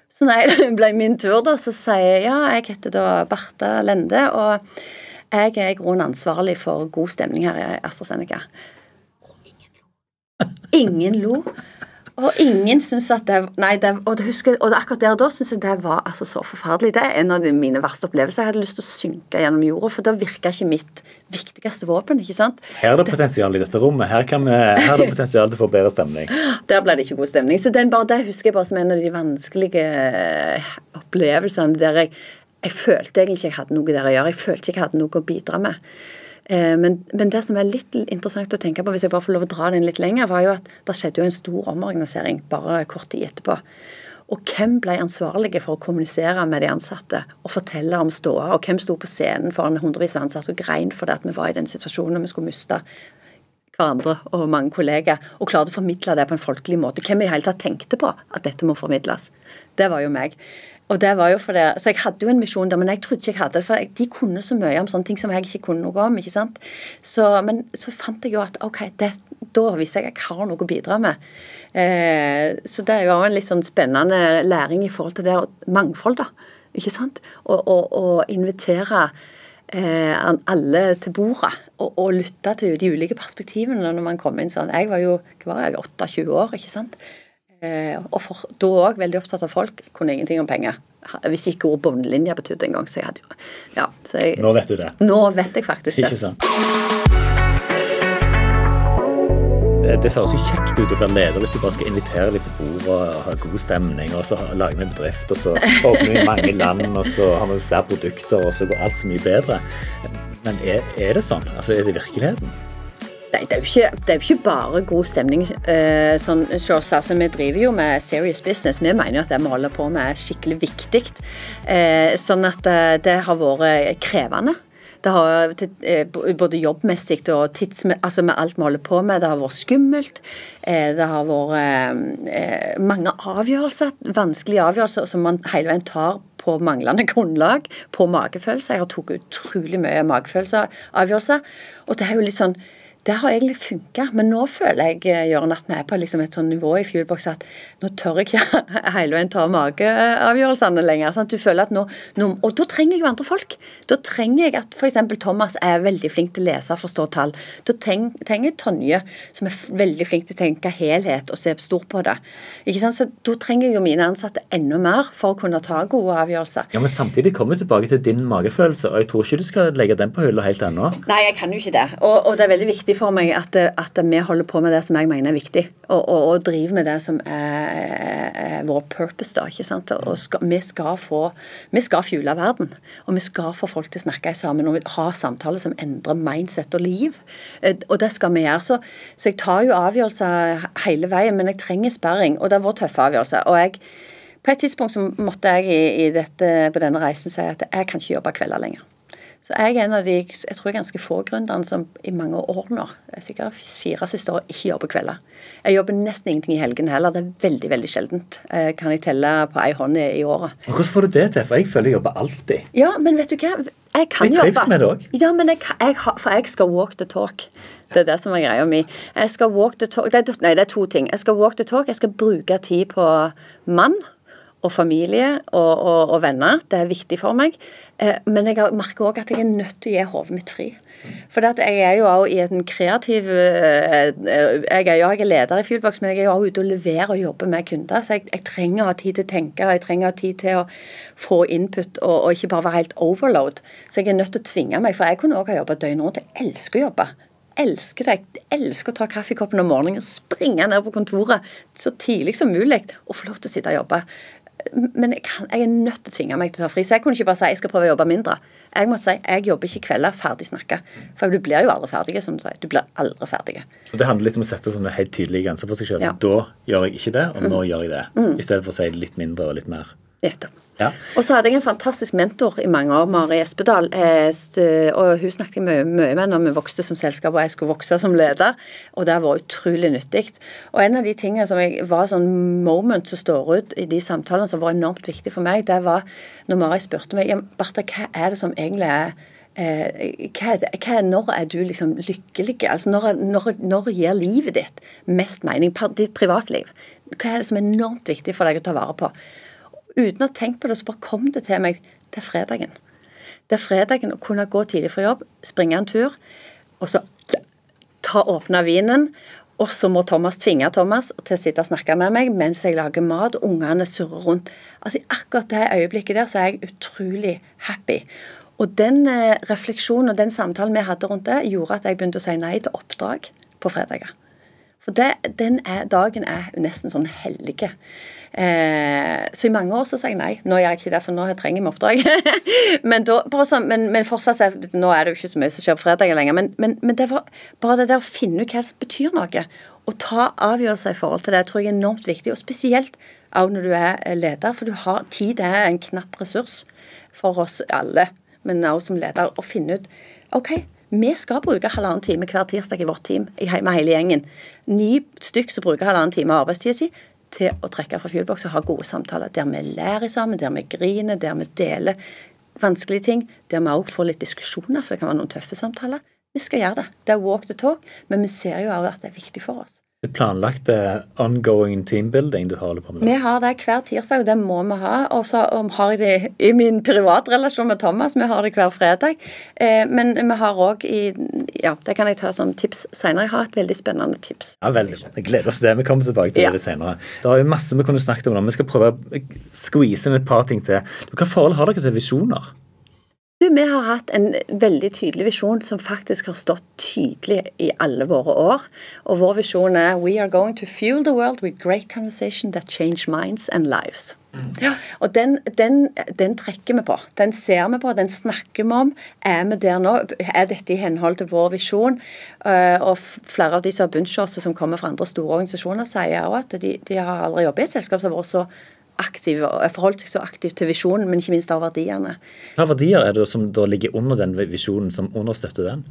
Så nei, det [laughs] ble min tur, da, så sier jeg ja, jeg heter da Barta Lende, og jeg er i grunnen ansvarlig for god stemning her i AstraZeneca. Ingen lo. Og ingen syns at det Nei, det, og, det husker, og akkurat der og da syns jeg det var altså så forferdelig. Det er en av mine verste opplevelser. Jeg hadde lyst til å synke gjennom jorda, for da virka ikke mitt viktigste våpen. ikke sant? Her er det potensial i dette rommet. Her, kan vi, her er det potensial til å få bedre stemning. [laughs] Der ble det ikke god stemning. Så den, bare, det husker jeg bare som en av de vanskelige eh, opplevelsene der jeg, jeg følte egentlig ikke jeg hadde noe der å gjøre. Jeg følte ikke jeg hadde noe å bidra med. Eh, men, men, det som er litt interessant å tenke på, hvis jeg bare får lov å dra den litt lenger, var jo at det skjedde jo en stor omorganisering bare kort tid etterpå. Og hvem ble ansvarlige for å kommunisere med de ansatte og fortelle om ståa? Og hvem sto på scenen foran hundrevis av ansatte og grein fordi at vi var i den situasjonen og vi skulle miste hverandre og mange kolleger, og klarte å formidle det på en folkelig måte. Hvem i det hele tatt tenkte på at dette må formidles? Det var jo meg. Og det var jo for det, Så jeg hadde jo en misjon der, men jeg trodde ikke jeg hadde det. For de kunne så mye om sånne ting som jeg ikke kunne noe om. ikke sant? Så, men så fant jeg jo at ok, det, da viser jeg at jeg har noe å bidra med. Eh, så det er jo en litt sånn spennende læring i forhold til det mangfold, da. Ikke sant? Og Å invitere eh, alle til bordet og, og, lytte til de ulike perspektivene når man kommer inn sånn. Jeg var jo hva var jeg, 28 år, ikke sant. Eh, og for, da òg veldig opptatt av folk. Kunne ingenting om penger. Hvis ikke ordet båndlinje betydde engang. Så jeg hadde jo ja, jeg, Nå vet du det. Nå vet jeg faktisk det. Ikke sant. Det, det høres jo kjekt ut å være leder hvis du bare skal invitere litt til bord og ha god stemning, og så lager vi en bedrift, og så åpner vi mange land, og så har vi flere produkter, og så går alt så mye bedre. Men er, er det sånn? Altså, er det virkeligheten? Nei, det er, ikke, det er jo ikke, bare god stemning. Uh, sånn, altså, vi driver jo med serious business. Vi mener jo at det vi holder på med er skikkelig viktig. Uh, sånn at uh, det har vært krevende. Det har både jobbmessig og tids, altså med alt vi holder på med. Det har vært skummelt. Det har vært mange avgjørelser, vanskelige avgjørelser som man hele veien tar på manglende [laughs] grunnlag, på magefølelse. Jeg har tatt utrolig mye magefølelseavgjørelser. Og det er jo litt sånn det har egentlig funka, men nå føler jeg eh, Jørgen, at vi er på liksom et sånn nivå i Fuelbox at nå tør jeg ikke [laughs] hele veien ta mageavgjørelsene lenger. Sant? Du føler at nå, nå, Og da trenger jeg jo andre folk. Da trenger jeg at f.eks. Thomas er veldig flink til å lese og forstå tall. Da trenger jeg Tonje, som er veldig flink til å tenke helhet og se stort på det. Ikke sant? Så Da trenger jeg jo mine ansatte enda mer for å kunne ta gode avgjørelser. Ja, Men samtidig kommer vi tilbake til din magefølelse, og jeg tror ikke du skal legge den på hylla helt ennå. Nei, jeg kan jo ikke det. Og, og det er veldig viktig viktig for meg at, at, vi holder på med det som jeg mener er viktig, og, og, og driver med det som er, er vår purpose. da, ikke sant? Og skal, vi skal få, vi skal fjule verden, og vi skal få folk til å snakke sammen og ha samtaler som endrer mindset og liv. Eh, og det skal vi gjøre. Så, så jeg tar jo avgjørelser hele veien, men jeg trenger sperring, og det har vært tøffe avgjørelser. og jeg på et tidspunkt så måtte jeg i, i dette, på denne reisen si at jeg kan ikke jobbe kvelder lenger. Så jeg er en av de jeg tror ganske få gründerne som i mange år nå, sikkert fire siste år, ikke jobber kvelder. Jeg jobber nesten ingenting i helgen heller. Det er veldig veldig sjeldent. Eh, kan jeg telle på ei hånd i, i året. Og Hvordan får du det til? For jeg føler jeg jobber alltid. Ja, men vet du hva? Jeg kan jeg trives med det òg. Ja, men jeg, jeg, for jeg skal walk the talk. Det er det som er greia mi. Jeg skal walk the talk Nei, det er to ting. Jeg skal walk the talk. Jeg skal bruke tid på mann og familie og, og, og, venner. Det er viktig for meg. Eh, men jeg merker òg at jeg er nødt til å gi hodet mitt fri. For jeg er jo også i en kreativ eh, Jeg er jo jeg er leder i Fuelbox, men jeg er jo også ute og leverer og jobber med kunder. Så jeg, jeg, trenger å ha tid til å tenke, og jeg trenger å ha tid til å få input, og, og ikke bare være helt overload. Så jeg er nødt til å tvinge meg, for jeg kunne òg ha jobba døgnet rundt. Jeg elsker å jobbe elsker deg. Jeg elsker å ta kaffekoppen om morgenen og springe ned på kontoret så tidlig som mulig og få lov til å sitte og jobbe. Men jeg, kan, jeg er nødt til å tvinge meg til å ta fri. Så jeg kunne ikke bare si jeg skal prøve å jobbe mindre. Jeg måtte si jeg jobber ikke kvelder, ferdig snakka. For du blir jo aldri ferdig, som du sier. Du blir aldri ferdig. Og Det handler litt om å sette sånne helt tydelige grenser for seg selv. Ja. Da gjør jeg ikke det, og nå gjør jeg det. I stedet for å si litt mindre og litt mer. Nettopp. Ja. Og så hadde jeg en fantastisk mentor i mange år, Mari Espedal. Eh, og hun snakket jeg mye, mye med når vi vokste som selskap, og jeg skulle vokse som leder. Og det var utrolig nyttig. Og en av de tingene som jeg, var sånn moment som står ut i de samtalene som var enormt viktig for meg, det var når Mari spurte meg ja, Bartha, hva er det som egentlig er eh, hva det, hva Når er du liksom lykkelig? Altså når, når, når gir livet ditt mest mening? Ditt privatliv. Hva er det som er enormt viktig for deg å ta vare på? Uten å tenke på det, så bare kom det til meg. Det er fredagen. Det er fredagen å kunne gå tidlig fra jobb, springe en tur, og så ta åpne vinen. Og så må Thomas tvinge Thomas til å sitte og snakke med meg mens jeg lager mat, og ungene surrer rundt. Altså I akkurat det øyeblikket der så er jeg utrolig happy. Og den eh, refleksjonen og den samtalen vi hadde rundt det, gjorde at jeg begynte å si nei til oppdrag på fredager. For det, den er, dagen er nesten sånn hellige. Eh, så i mange år så sa jeg nei. Nå gjør jeg ikke det, for nå trenger jeg oppdrag. [laughs] men, da, sånn, men, men fortsatt er- Nå er det jo ikke så mye som skjer på fredager lenger, men, men, men det var bare det der å finne ut hva som betyr noe. Og ta avgjørelser i forhold til det tror jeg er enormt viktig. Og spesielt også når du er eh, leder, for du har tid er en knapp ressurs for oss alle, men også som leder, å finne ut OK, vi skal bruke halvannen time hver tirsdag i vårt team med hele gjengen. Ni stykk som bruker halvannen time av arbeidstida si til å trekke fra Fuelbox og ha gode samtaler. Der vi lærer sammen, der vi griner, der vi deler vanskelige ting. Der vi også får litt diskusjoner, for det kan være noen tøffe samtaler. Vi skal gjøre det. Det er walk the talk, men vi ser jo også at det er viktig for oss. Det planlagte ongoing teambuilding du holder på med. Vi har det hver tirsdag, og det må vi ha. Og så um, har jeg det i min privatrelasjon med Thomas. Vi har det hver fredag. Eh, men vi har òg i Ja, det kan jeg ta som tips senere. Jeg har et veldig spennende tips. Ja, veldig bra. Jeg gleder oss til det. Vi kommer tilbake til Ja. det senere. Det er jo masse vi kunne snakket om nå. Vi skal prøve å squeeze inn et par ting til. Hva forhold har dere til visjoner? Du, Vi har hatt en veldig tydelig visjon som faktisk har stått tydelig i alle våre år. Og vår visjon er We are going to fuel the world with great conversation that change minds and lives. Ja, og den, den, den trekker vi på. Den ser vi på, den snakker vi om. Er vi der nå? Er dette i henhold til vår visjon? Eh, og flere av de som har hos som kommer fra andre store organisasjoner, sier også at de, de har aldri jobbet i et selskap som har vært så aktiv og forholdt seg så aktivt til visjonen, men ikke minst av verdiene. Hva verdier er det som da ligger under den visjonen, som understøtter den?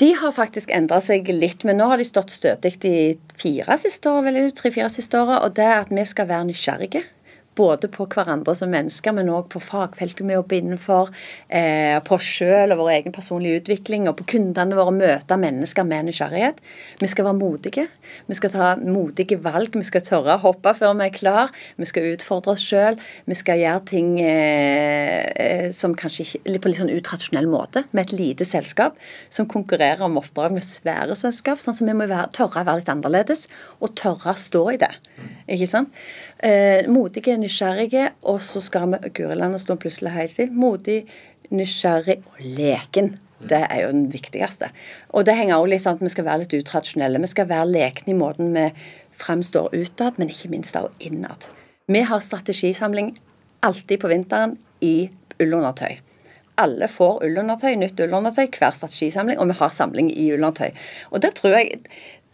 De har faktisk endra seg litt, men nå har de stått stødig de fire siste årene, tre-fire siste årene. og det er at vi skal være nysgjerrige. Både på hverandre som mennesker, men òg på fagfeltet vi jobber innenfor. Eh, på oss sjøl og vår egen personlige utvikling, og på kundene våre. Møte mennesker med nysgjerrighet. Vi skal være modige. Vi skal ta modige valg. Vi skal tørre å hoppe før vi er klar. Vi skal utfordre oss sjøl. Vi skal gjøre ting eh, eh, som kanskje litt på litt sånn utradisjonell måte, med et lite selskap som konkurrerer om oppdrag med svære selskap. Sånn som vi må være, tørre å være litt annerledes, og tørre å stå i det. Ikke sant? Eh, modige, nysgjerrige, og så skal vi Guri land, og stå plutselig helt stille. Modig, nysgjerrig og leken. Det er jo den viktigste. Og det henger også litt sånn at vi skal være litt utradisjonelle. Vi skal være lekne i måten vi fremstår utad, men ikke minst også innad. Vi har strategisamling alltid på vinteren i ullundertøy. Alle får ullundertøy, nytt ullundertøy, hver strategisamling, og vi har samling i ullundertøy. Og det tror jeg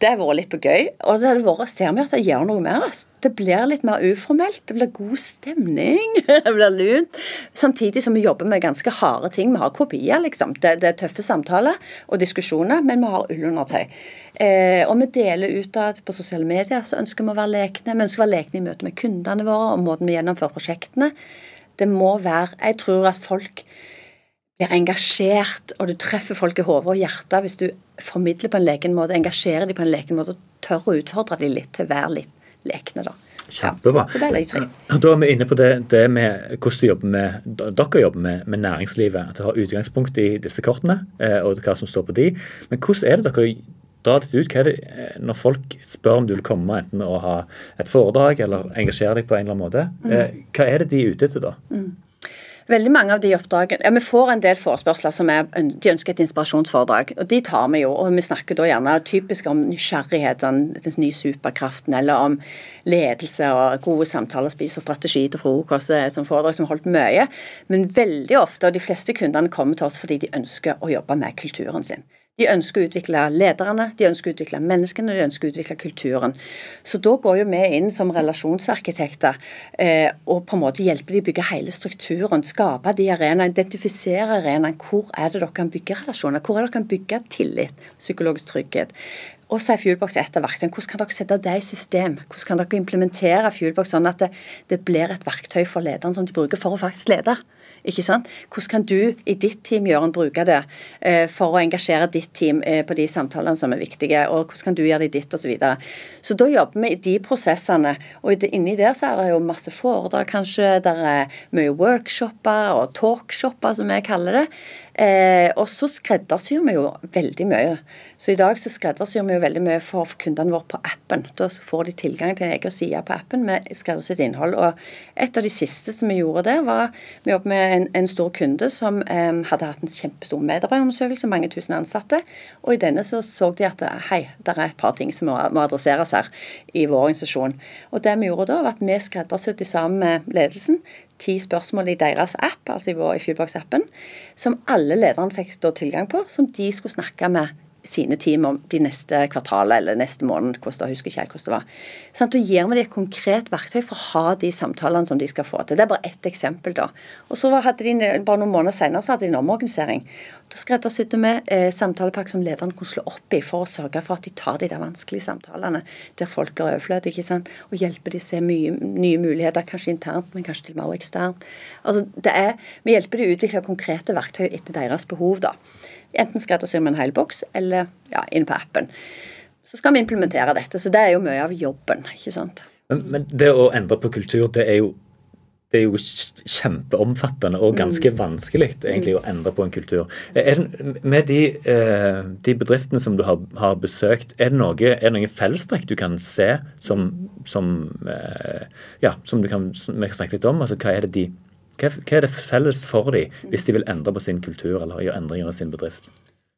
det har vært litt på gøy. Og så har det vært, ser vi at det gjør noe med oss. Det blir litt mer uformelt. Det blir god stemning. [laughs] det blir lunt. Samtidig som vi jobber med ganske harde ting. Vi har kopier, liksom. Det, det er tøffe samtaler og diskusjoner, men vi har ullundertøy. Eh, og vi deler utad på sosiale medier, så ønsker vi å være lekne. Vi ønsker å være lekne i møte med kundene våre og måten vi gjennomfører prosjektene. Det må være Jeg tror at folk blir engasjert, og du treffer folk i hodet og hjertet hvis du formidler på en leken måte, engasjerer dem på en leken måte og tør å utfordre dem litt til å være litt lekne. da. Kjempebra. Ja, de. Da er vi inne på det, det med hvordan jobber med, dere jobber med, med næringslivet. At du har utgangspunkt i disse kortene eh, og hva som står på de. Men hvordan er det dere drar dette ut? Hva er det eh, når folk spør om du vil komme enten og ha et foredrag eller engasjere deg på en eller annen måte? Mm. Eh, hva er det de er ute etter da? Veldig mange av de oppdragene ja, Vi får en del forespørsler som er, de ønsker et inspirasjonsforedrag. og De tar vi jo. og Vi snakker da gjerne typisk om nysgjerrighet, den nye superkraften, eller om ledelse og gode samtaler, spise strategi til frokost. Det er et foredrag som har holdt mye. Men veldig ofte, og de fleste kundene kommer til oss fordi de ønsker å jobbe med kulturen sin. De ønsker å utvikle lederne, de ønsker å utvikle menneskene, de ønsker å utvikle kulturen. Så da går jo vi inn som relasjonsarkitekter eh, og på en måte hjelper de å bygge hele strukturen. Skape de arenaene, identifisere arenaene. Hvor er det dere kan bygge relasjoner? Hvor er det dere kan bygge tillit, psykologisk trygghet? Og så er Fuelbox et av verktøyene. Hvordan kan dere sette det i system? Hvordan kan dere implementere Fuelbox sånn at det, det blir et verktøy for lederne som de bruker for å faktisk lede? Ikke sant? Hvordan kan du i ditt team Jørgen, bruke det eh, for å engasjere ditt team eh, på de samtalene som er viktige, og hvordan kan du gjøre det i ditt, osv. Så, videre. så da jobber vi i de prosessene. Og inni der så er det jo masse foredrag, kanskje. Der er mye workshoper og talkshopper, som jeg kaller det. Eh, og så skreddersyr vi jo veldig mye. Så i dag så skreddersyr vi jo veldig mye for, kundene våre på appen. Da får de tilgang til en egen side på appen med skreddersydd innhold. Og et av de siste som vi gjorde der, var vi jobbet med en, en stor kunde som eh, hadde hatt en kjempestor medarbeiderundersøkelse, mange tusen ansatte. Og i denne så så de at hei, det er et par ting som må, må adresseres her i vår organisasjon. Og det vi gjorde da, var at vi skreddersydde sammen med ledelsen ti spørsmål i deres app, altså i, vår, Fuelbox-appen, som alle lederne fikk tilgang på, som de skulle snakke med sine team om de neste kvartalet eller neste måned. hvordan husker ikke helt hvordan det var. Sånn, da gir vi dem et konkret verktøy for å ha de samtalene som de skal få til. Det er bare ett eksempel. da. Og så hadde de, Bare noen måneder senere så hadde de en omorganisering. Da skreddersydde vi eh, samtalepakke som lederen kunne slå opp i for å sørge for at de tar de der vanskelige samtalene der folk blir overflødige. ikke sant? Og hjelper de å se mye, nye muligheter, kanskje internt, men kanskje til og med også eksternt. Altså, det er, Vi hjelper de å utvikle konkrete verktøy etter deres behov. da. Enten skreddersyr med en hel boks, eller ja, inn på appen. Så skal vi implementere dette. Så det er jo mye av jobben. ikke sant? Men, men det å endre på kultur, det er jo det er jo kjempeomfattende og ganske mm. vanskelig egentlig å endre på en kultur. Er med de, eh, de, bedriftene som du har, har besøkt, er det, noe, er det noen fellestrekk du kan se som, som, eh, ja, som du kan, vi kan snakke litt om? Altså, hva er det de hva, hva er det felles for dem hvis de vil endre på sin kultur eller gjøre endringer i sin bedrift?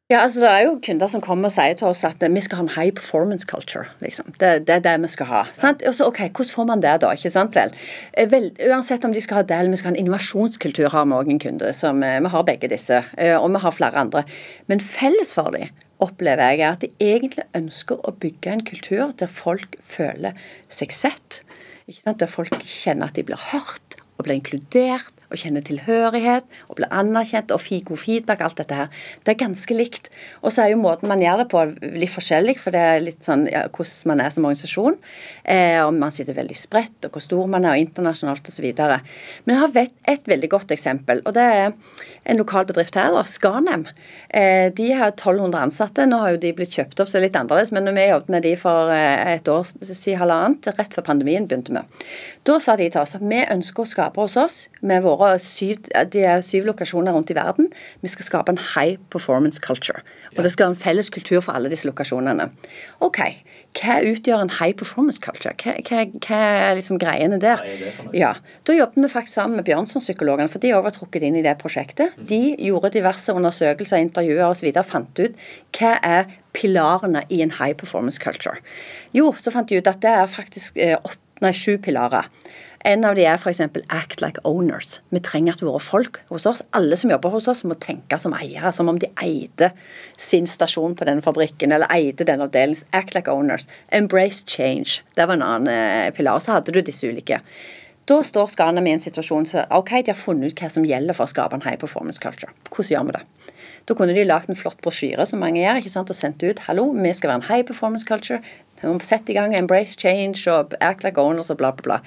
Ja, altså Det er jo kunder som kommer og sier til oss at vi skal ha en high performance culture. liksom. Det, det er det vi skal ha. Sant? Og så, ok, Hvordan får man det, da? ikke sant vel? Eh, vel? Uansett om de skal ha det eller vi skal ha en innovasjonskultur, har vi òg en kunde. som eh, Vi har begge disse, eh, og vi har flere andre. Men felles for dem opplever jeg at de egentlig ønsker å bygge en kultur der folk føler seg sett. Der folk kjenner at de blir hørt og bli inkludert og kjenne tilhørighet og bli anerkjent og god feedback, alt dette her. Det er ganske likt. Og så er jo måten man gjør det på litt forskjellig, for det er litt sånn ja, hvordan man er som organisasjon. Eh, om man sitter veldig spredt, og hvor stor man er, og internasjonalt osv. Men jeg har vet et veldig godt eksempel, og det er en lokal bedrift her, da, Scanem. Eh, de har 1200 ansatte. Nå har jo de blitt kjøpt opp, så litt annerledes, men når vi jobbet med de for eh, et år siden, halvannet, rett før pandemien begynte med, da sa de til oss at vi ønsker å skape hos oss med våre syv, de syv lokasjoner rundt i verden. Vi skal skape en high performance culture. Og det skal være en felles kultur for alle disse lokasjonene. Ok, hva utgjør en high performance culture? Hva, hva, hva er liksom greiene der? Ja, Da jobbet vi faktisk sammen med Bjørnson-psykologene, for de òg var trukket inn i det prosjektet. Mm. De gjorde diverse undersøkelser, intervjuer osv. fant ut hva er pilarene i en high performance culture. Jo, så fant de ut at det er faktisk eh, åtte, nei, sju pilarer. En av de er f.eks. act like owners. Vi trenger at våre folk hos oss, alle som jobber hos oss, må tenke som eiere. Som om de eide sin stasjon på den fabrikken eller eide den avdelingen. Act like owners. Embrace change. Det var en annen pilar. pilar. Så hadde du disse ulike. Da står Scanem i en situasjon så ok, de har funnet ut hva som gjelder for å skape en high performance culture. Hvordan gjør vi det? Da kunne de lagd en flott brosjyre som mange gjør, ikke sant, og sendt ut hallo, vi skal være en high performance culture. Sett i gang Embrace change og act like owners og bla, bla, bla.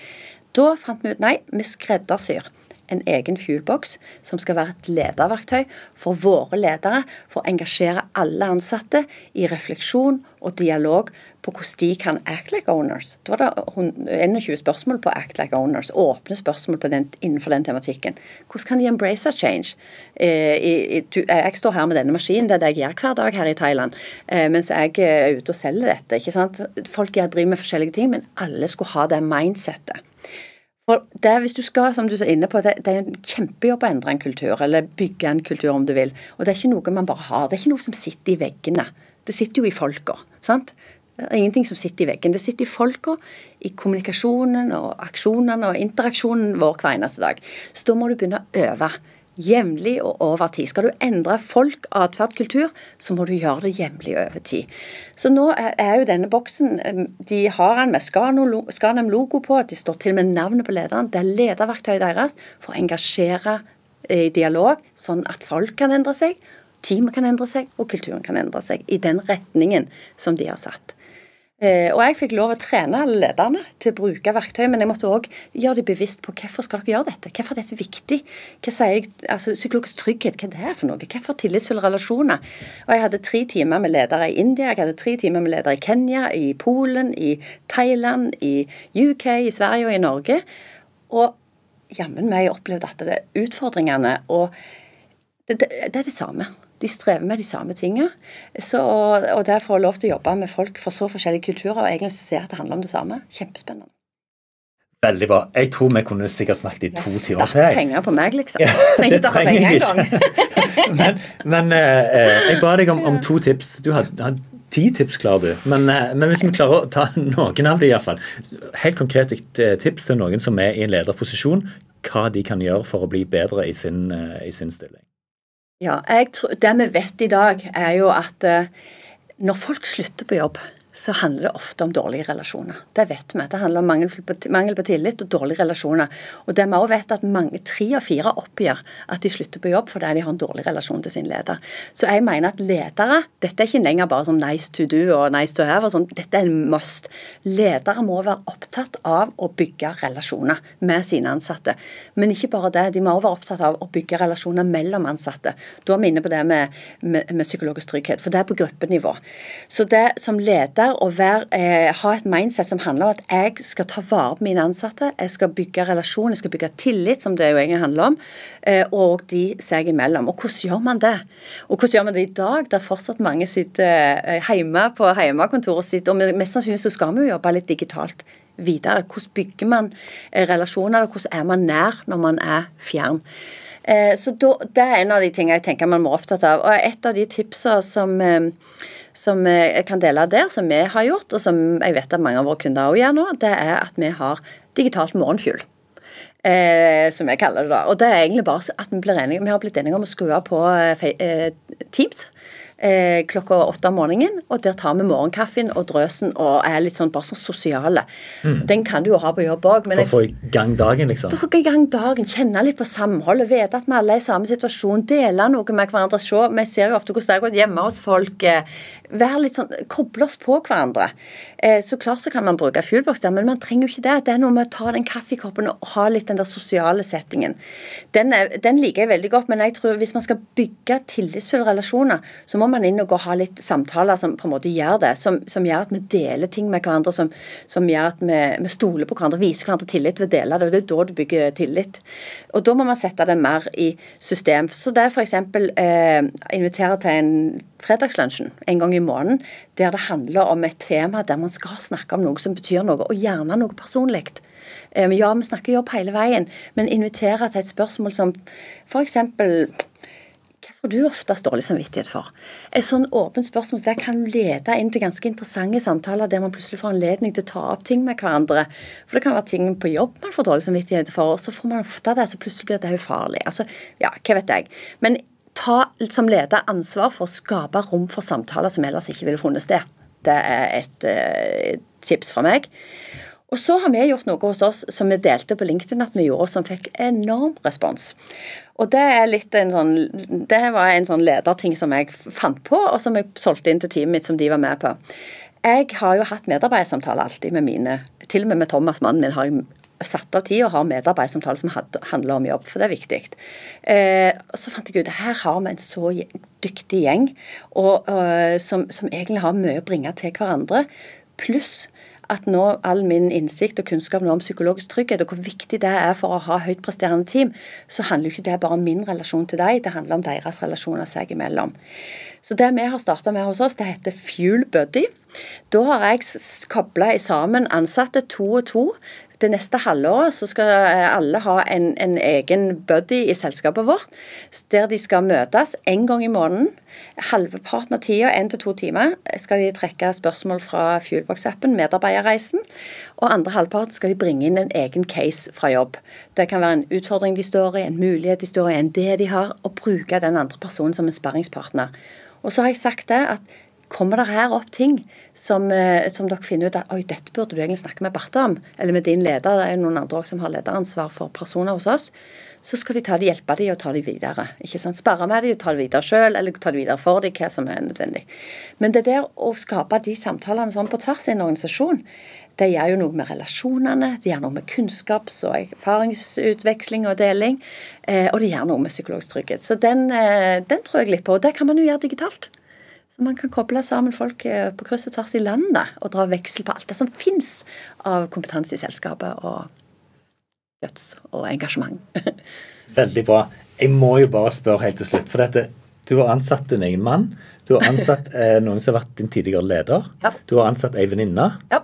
Da fant vi ut nei, vi skreddersyr en egen fuelbox som skal være et lederverktøy for våre ledere, for å engasjere alle ansatte i refleksjon og dialog på hvordan de kan act like owners. Det var det 21 spørsmål på act like owners, åpne spørsmål den, innenfor den tematikken. Hvordan kan de embrace a change? Eh, jeg står her med denne maskinen, det er det jeg gjør hver dag her i Thailand, eh, mens jeg er ute og selger dette. ikke sant? Folk jeg driver med forskjellige ting, men alle skulle ha det mindsettet. For det, hvis du skal, som du er inne på, det, det er en kjempejobb å endre en kultur, eller bygge en kultur om du vil. Og det er ikke noe man bare har. Det er ikke noe som sitter i veggene. Det sitter jo i folka. sant? Det er ingenting som sitter i veggen. Det sitter i folka, i kommunikasjonen og aksjonene og interaksjonen vår hver eneste dag. Så da må du begynne å øve jevnlig og over tid. Skal du endre folk, atferd, kultur, så må du gjøre det jevnlig over tid. Så nå er jo denne boksen De har den med Scanum-logo på, de står til med navnet på lederen. Det er lederverktøyet deres for å engasjere i dialog, sånn at folk kan endre seg, teamet kan endre seg, og kulturen kan endre seg i den retningen som de har satt. Eh, og jeg fikk lov å trene lederne til å bruke verktøy, men jeg måtte òg gjøre dem bevisst på hvorfor skal dere gjøre dette? Hvorfor er dette viktig? Hva sier jeg, altså Psykologisk trygghet, hva er det for noe? Hvorfor tillitsfulle relasjoner? Og Jeg hadde tre timer med ledere i India, jeg hadde tre timer med ledere i Kenya, i Polen, i Thailand, i UK, i Sverige og i Norge. Og jammen meg opplevde at det er utfordringene og det, det, det er det samme. De strever med de samme tingene. og det å få lov til å jobbe med folk fra så forskjellige kulturer og egentlig se at det handler om det samme, kjempespennende. Veldig bra. Jeg tror vi kunne sikkert snakket i to jeg timer til. Stapp penger på meg, liksom. [laughs] Trenger ikke stappe penger engang. [laughs] [laughs] men men eh, jeg ba deg om, om, to tips. Du hadde, hadde ti tips, klarer du. Men, eh, men, hvis vi klarer å ta noen av dem, iallfall. Helt konkret tips til noen som er i en lederposisjon, hva de kan gjøre for å bli bedre i sin, uh, i sin stilling. Ja, tror, Det vi vet i dag, er jo at eh, når folk slutter på jobb, så handler det ofte om dårlige relasjoner. Det vet vi. Det handler om mangel på, tillit og dårlige relasjoner. Og det vi også vet at mange, Tre av fire oppgir at de slutter på jobb fordi de har en dårlig relasjon til sin leder. Så jeg mener at ledere Dette er ikke lenger bare sånn nice to do og nice to have. og sånn, Dette er en must. Ledere må være opptatt av å bygge relasjoner med sine ansatte. Men ikke bare det. De må også være opptatt av å bygge relasjoner mellom ansatte. Da er vi inne på det med, med, med psykologisk trygghet, for det er på gruppenivå. Så det som leder der å være, eh, ha et mindset som handler om at jeg skal ta vare på mine ansatte, jeg skal bygge relasjon, jeg skal bygge tillit, som det jo egentlig handler om, eh, og de seg imellom. Og hvordan gjør man det? Og hvordan gjør man det i dag, der fortsatt mange sitter eh, hjemme på hjemmekontoret sitt, og mest sannsynlig så skal vi jo jobbe litt digitalt videre. Hvordan bygger man eh, relasjoner, og hvordan er man nær når man er fjern? Eh, så Det er en av de tingene jeg tenker man må opptatt av. Og et av de tipsene som som jeg kan dele der, som vi har gjort, og som jeg vet at mange av våre kunder også gjør nå, det er at vi har digitalt morgenfugl. Eh, som jeg kaller det da. Og det er egentlig bare at vi blir enige, vi har blitt enige om å skru på eh, eh Teams eh, klokka åtte om morgenen. Og der tar vi morgenkaffen og drøsen og er litt sånn bare sånn sosiale. Mm. Den kan du jo ha på jobb òg. For å få i gang dagen, liksom? For å få i gang dagen, Kjenne litt på samholdet, vite at vi alle er i samme situasjon, dele noe med hverandre. Se, vi ser jo ofte hvordan det går hjemme hos folk. Eh, være litt sånn, Koble oss på hverandre. Eh, så klart så kan man bruke fuelbox der, men man trenger jo ikke det. Det er noe med å ta den kaffekoppen og ha litt den der sosiale settingen. Den, er, den liker jeg veldig godt, men jeg tror hvis man skal bygge tillitsfulle relasjoner, så må man inn og gå og ha litt samtaler som på en måte gjør det. Som, som gjør at vi deler ting med hverandre, som, som gjør at vi, vi, stoler på hverandre, viser hverandre tillit ved å dele det. og Det er da du bygger tillit. Og da må man sette det mer i system. Så det er f.eks. Eh, invitere til en fredagslunsjen en gang i måneden, der det handler om et tema der man skal snakke om noe som betyr noe, og gjerne noe personlig. Eh, ja, vi snakker jobb hele veien, men inviterer til et spørsmål som f.eks. Hva får du oftest dårlig samvittighet for? Et sånn åpent spørsmål der kan lede inn til ganske interessante samtaler der man plutselig får anledning til å ta opp ting med hverandre. For det kan være ting på jobb man får dårlig samvittighet for, og så får man ofte det, så plutselig blir det ufarlig. Altså, ja, hva vet jeg. Men ta som leder ansvar for å skape rom for samtaler som ellers ikke ville funnet sted. Det er et uh, tips fra meg. Og så har vi gjort noe hos oss som vi delte på LinkedIn at vi gjorde, som fikk enorm respons. Og det, sånn, det var en sånn lederting som jeg fant på, og som jeg solgte inn til teamet mitt, som de var med på. Jeg har jo hatt medarbeidersamtaler alltid med mine Til og med med Thomas, mannen min, har jeg satt av tid og har medarbeidersamtaler som handler om jobb, for det er viktig. Eh, så fant jeg ut her har vi en så dyktig gjeng og, og, som, som egentlig har mye å bringe til hverandre. Pluss at nå all min innsikt og kunnskap om psykologisk trygghet, og hvor viktig det er for å ha høyt presterende team, så handler jo ikke det bare om min relasjon til deg, det handler om deres relasjoner seg imellom. Så det vi har starta med hos oss, det heter Fuel Buddy. Da har jeg kobla sammen ansatte to og to det neste halvåret så skal eh, alle ha en, en egen buddy i selskapet vårt, der de skal møtes en gang i måneden. Halvparten av tida, én til to timer, skal de trekke spørsmål fra Fuelbox-appen, Medarbeiderreisen. Og andre halvparten skal de bringe inn en egen case fra jobb. Det kan være en utfordring de står i, en mulighet de står i, en det de har, og bruke den andre personen som en sparringspartner. Og så har jeg sagt det at kommer det her opp ting som, eh, som, dere finner ut at oi, dette burde du egentlig snakke med Barthe om, eller med din leder, det er jo noen andre også som har lederansvar for personer hos oss, så skal de ta det, hjelpe dem og ta dem videre. ikke sant? Sparre med dem og ta det videre sjøl, eller ta det videre for dem, hva som er nødvendig. Men det der å skape de samtalene sånn på tvers i en organisasjon, det gjør jo noe med relasjonene, det gjør noe med kunnskaps- og erfaringsutveksling og deling, eh, og det gjør noe med psykologisk trygghet. Så den, eh, den tror jeg litt på, og det kan man jo gjøre digitalt. Man kan koble sammen folk eh, på kryss og tvers i landet og dra veksel på alt det som fins av kompetanse i selskapet og guts og engasjement. [laughs] Veldig bra. Jeg må jo bare spørre helt til slutt. For dette, du har ansatt din egen mann. Du har ansatt [laughs] eh, noen som har vært din tidligere leder. Ja. Du har ansatt ei venninne. Ja.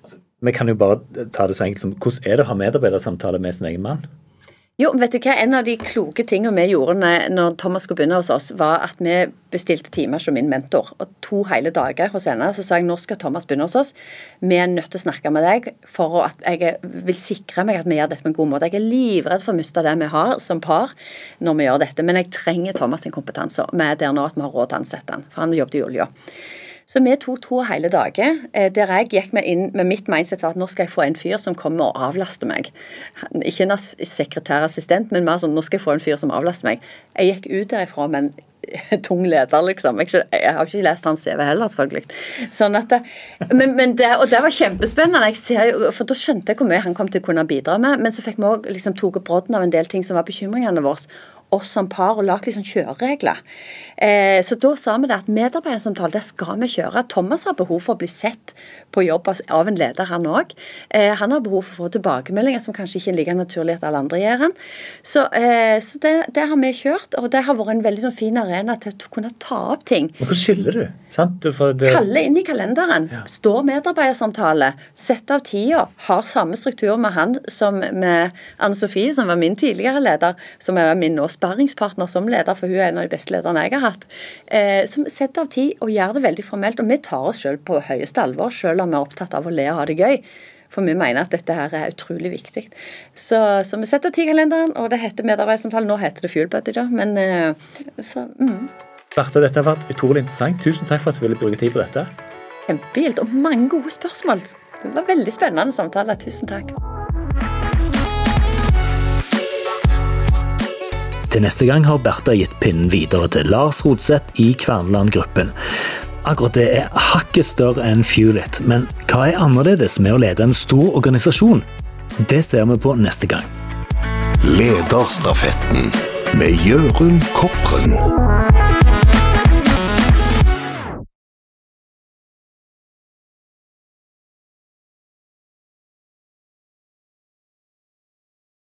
Altså, vi kan jo bare ta det så enkelt som Hvordan er det å ha medarbeidersamtale med sin egen mann? Jo, vet du hva? En av de kloke tingene vi gjorde når Thomas skulle begynne hos oss, var at vi bestilte timer som min mentor. Og to hele dager hos henne. Så sa jeg nå skal Thomas begynne hos oss. Vi er nødt til å snakke med deg for at jeg vil sikre meg at vi gjør dette på en god måte. Jeg er livredd for å miste det vi har som par når vi gjør dette. Men jeg trenger Thomas sin kompetanse. Vi er der nå at vi har råd til å ansette han, for han jobbet i olja. Så vi tok to hele dager, eh, der jeg gikk med inn med mitt mindset var at nå skal jeg få en fyr som kommer og avlaster meg. Ikke en sekretærassistent, men mer sånn nå skal jeg få en fyr som avlaster meg. Jeg gikk ut derifra med en [laughs] tung leder, liksom. Jeg, har ikke lest hans CV heller, selvfølgelig. Sånn at det, men, men det, og det var kjempespennende. Jo, for da skjønte jeg hvor mye han kom til å kunne bidra med. Men så fikk vi òg liksom, tatt brodden av en del ting som var bekymringene våre oss som par og lagd liksom kjøreregler. Eh, så da sa vi det at medarbeidersamtale det skal vi kjøre. Thomas har behov for å bli sett på jobb av en leder, han òg. Eh, han har behov for å få tilbakemeldinger som kanskje ikke er like naturlig at alle andre gjør han. Så, eh, så det, det, har vi kjørt, og det har vært en veldig sånn fin arena til å kunne ta opp ting. Men Hva skiller du? Kalle inn i kalenderen. Ja. Står medarbeidersamtale. Sett av tida. Har samme struktur med han som med Anne Sofie, som var min tidligere leder, som er min nå sparringspartner som leder, for hun er en av de beste lederne jeg har hatt. Eh, som setter av tid og gjør det veldig formelt. Og vi tar oss selv på høyeste alvor, selv om vi er opptatt av å le og ha det gøy. For vi mener at dette her er utrolig viktig. Så, så vi setter kalenderen, og det heter medarbeidersamtale. Nå heter det Fuel Buddy, da. Men eh, så mm. Berthe, dette har vært utrolig interessant. Tusen takk for at du ville bruke tid på dette. Kjempegilt, og mange gode spørsmål. Det var veldig spennende samtale. Tusen takk. Til neste gang har Bertha gitt pinnen videre til Lars Rodseth i Kverneland-gruppen. Akkurat det er hakket større enn Fuelit, men hva er annerledes med å lede en stor organisasjon? Det ser vi på neste gang. Lederstafetten med Jørund Kopren.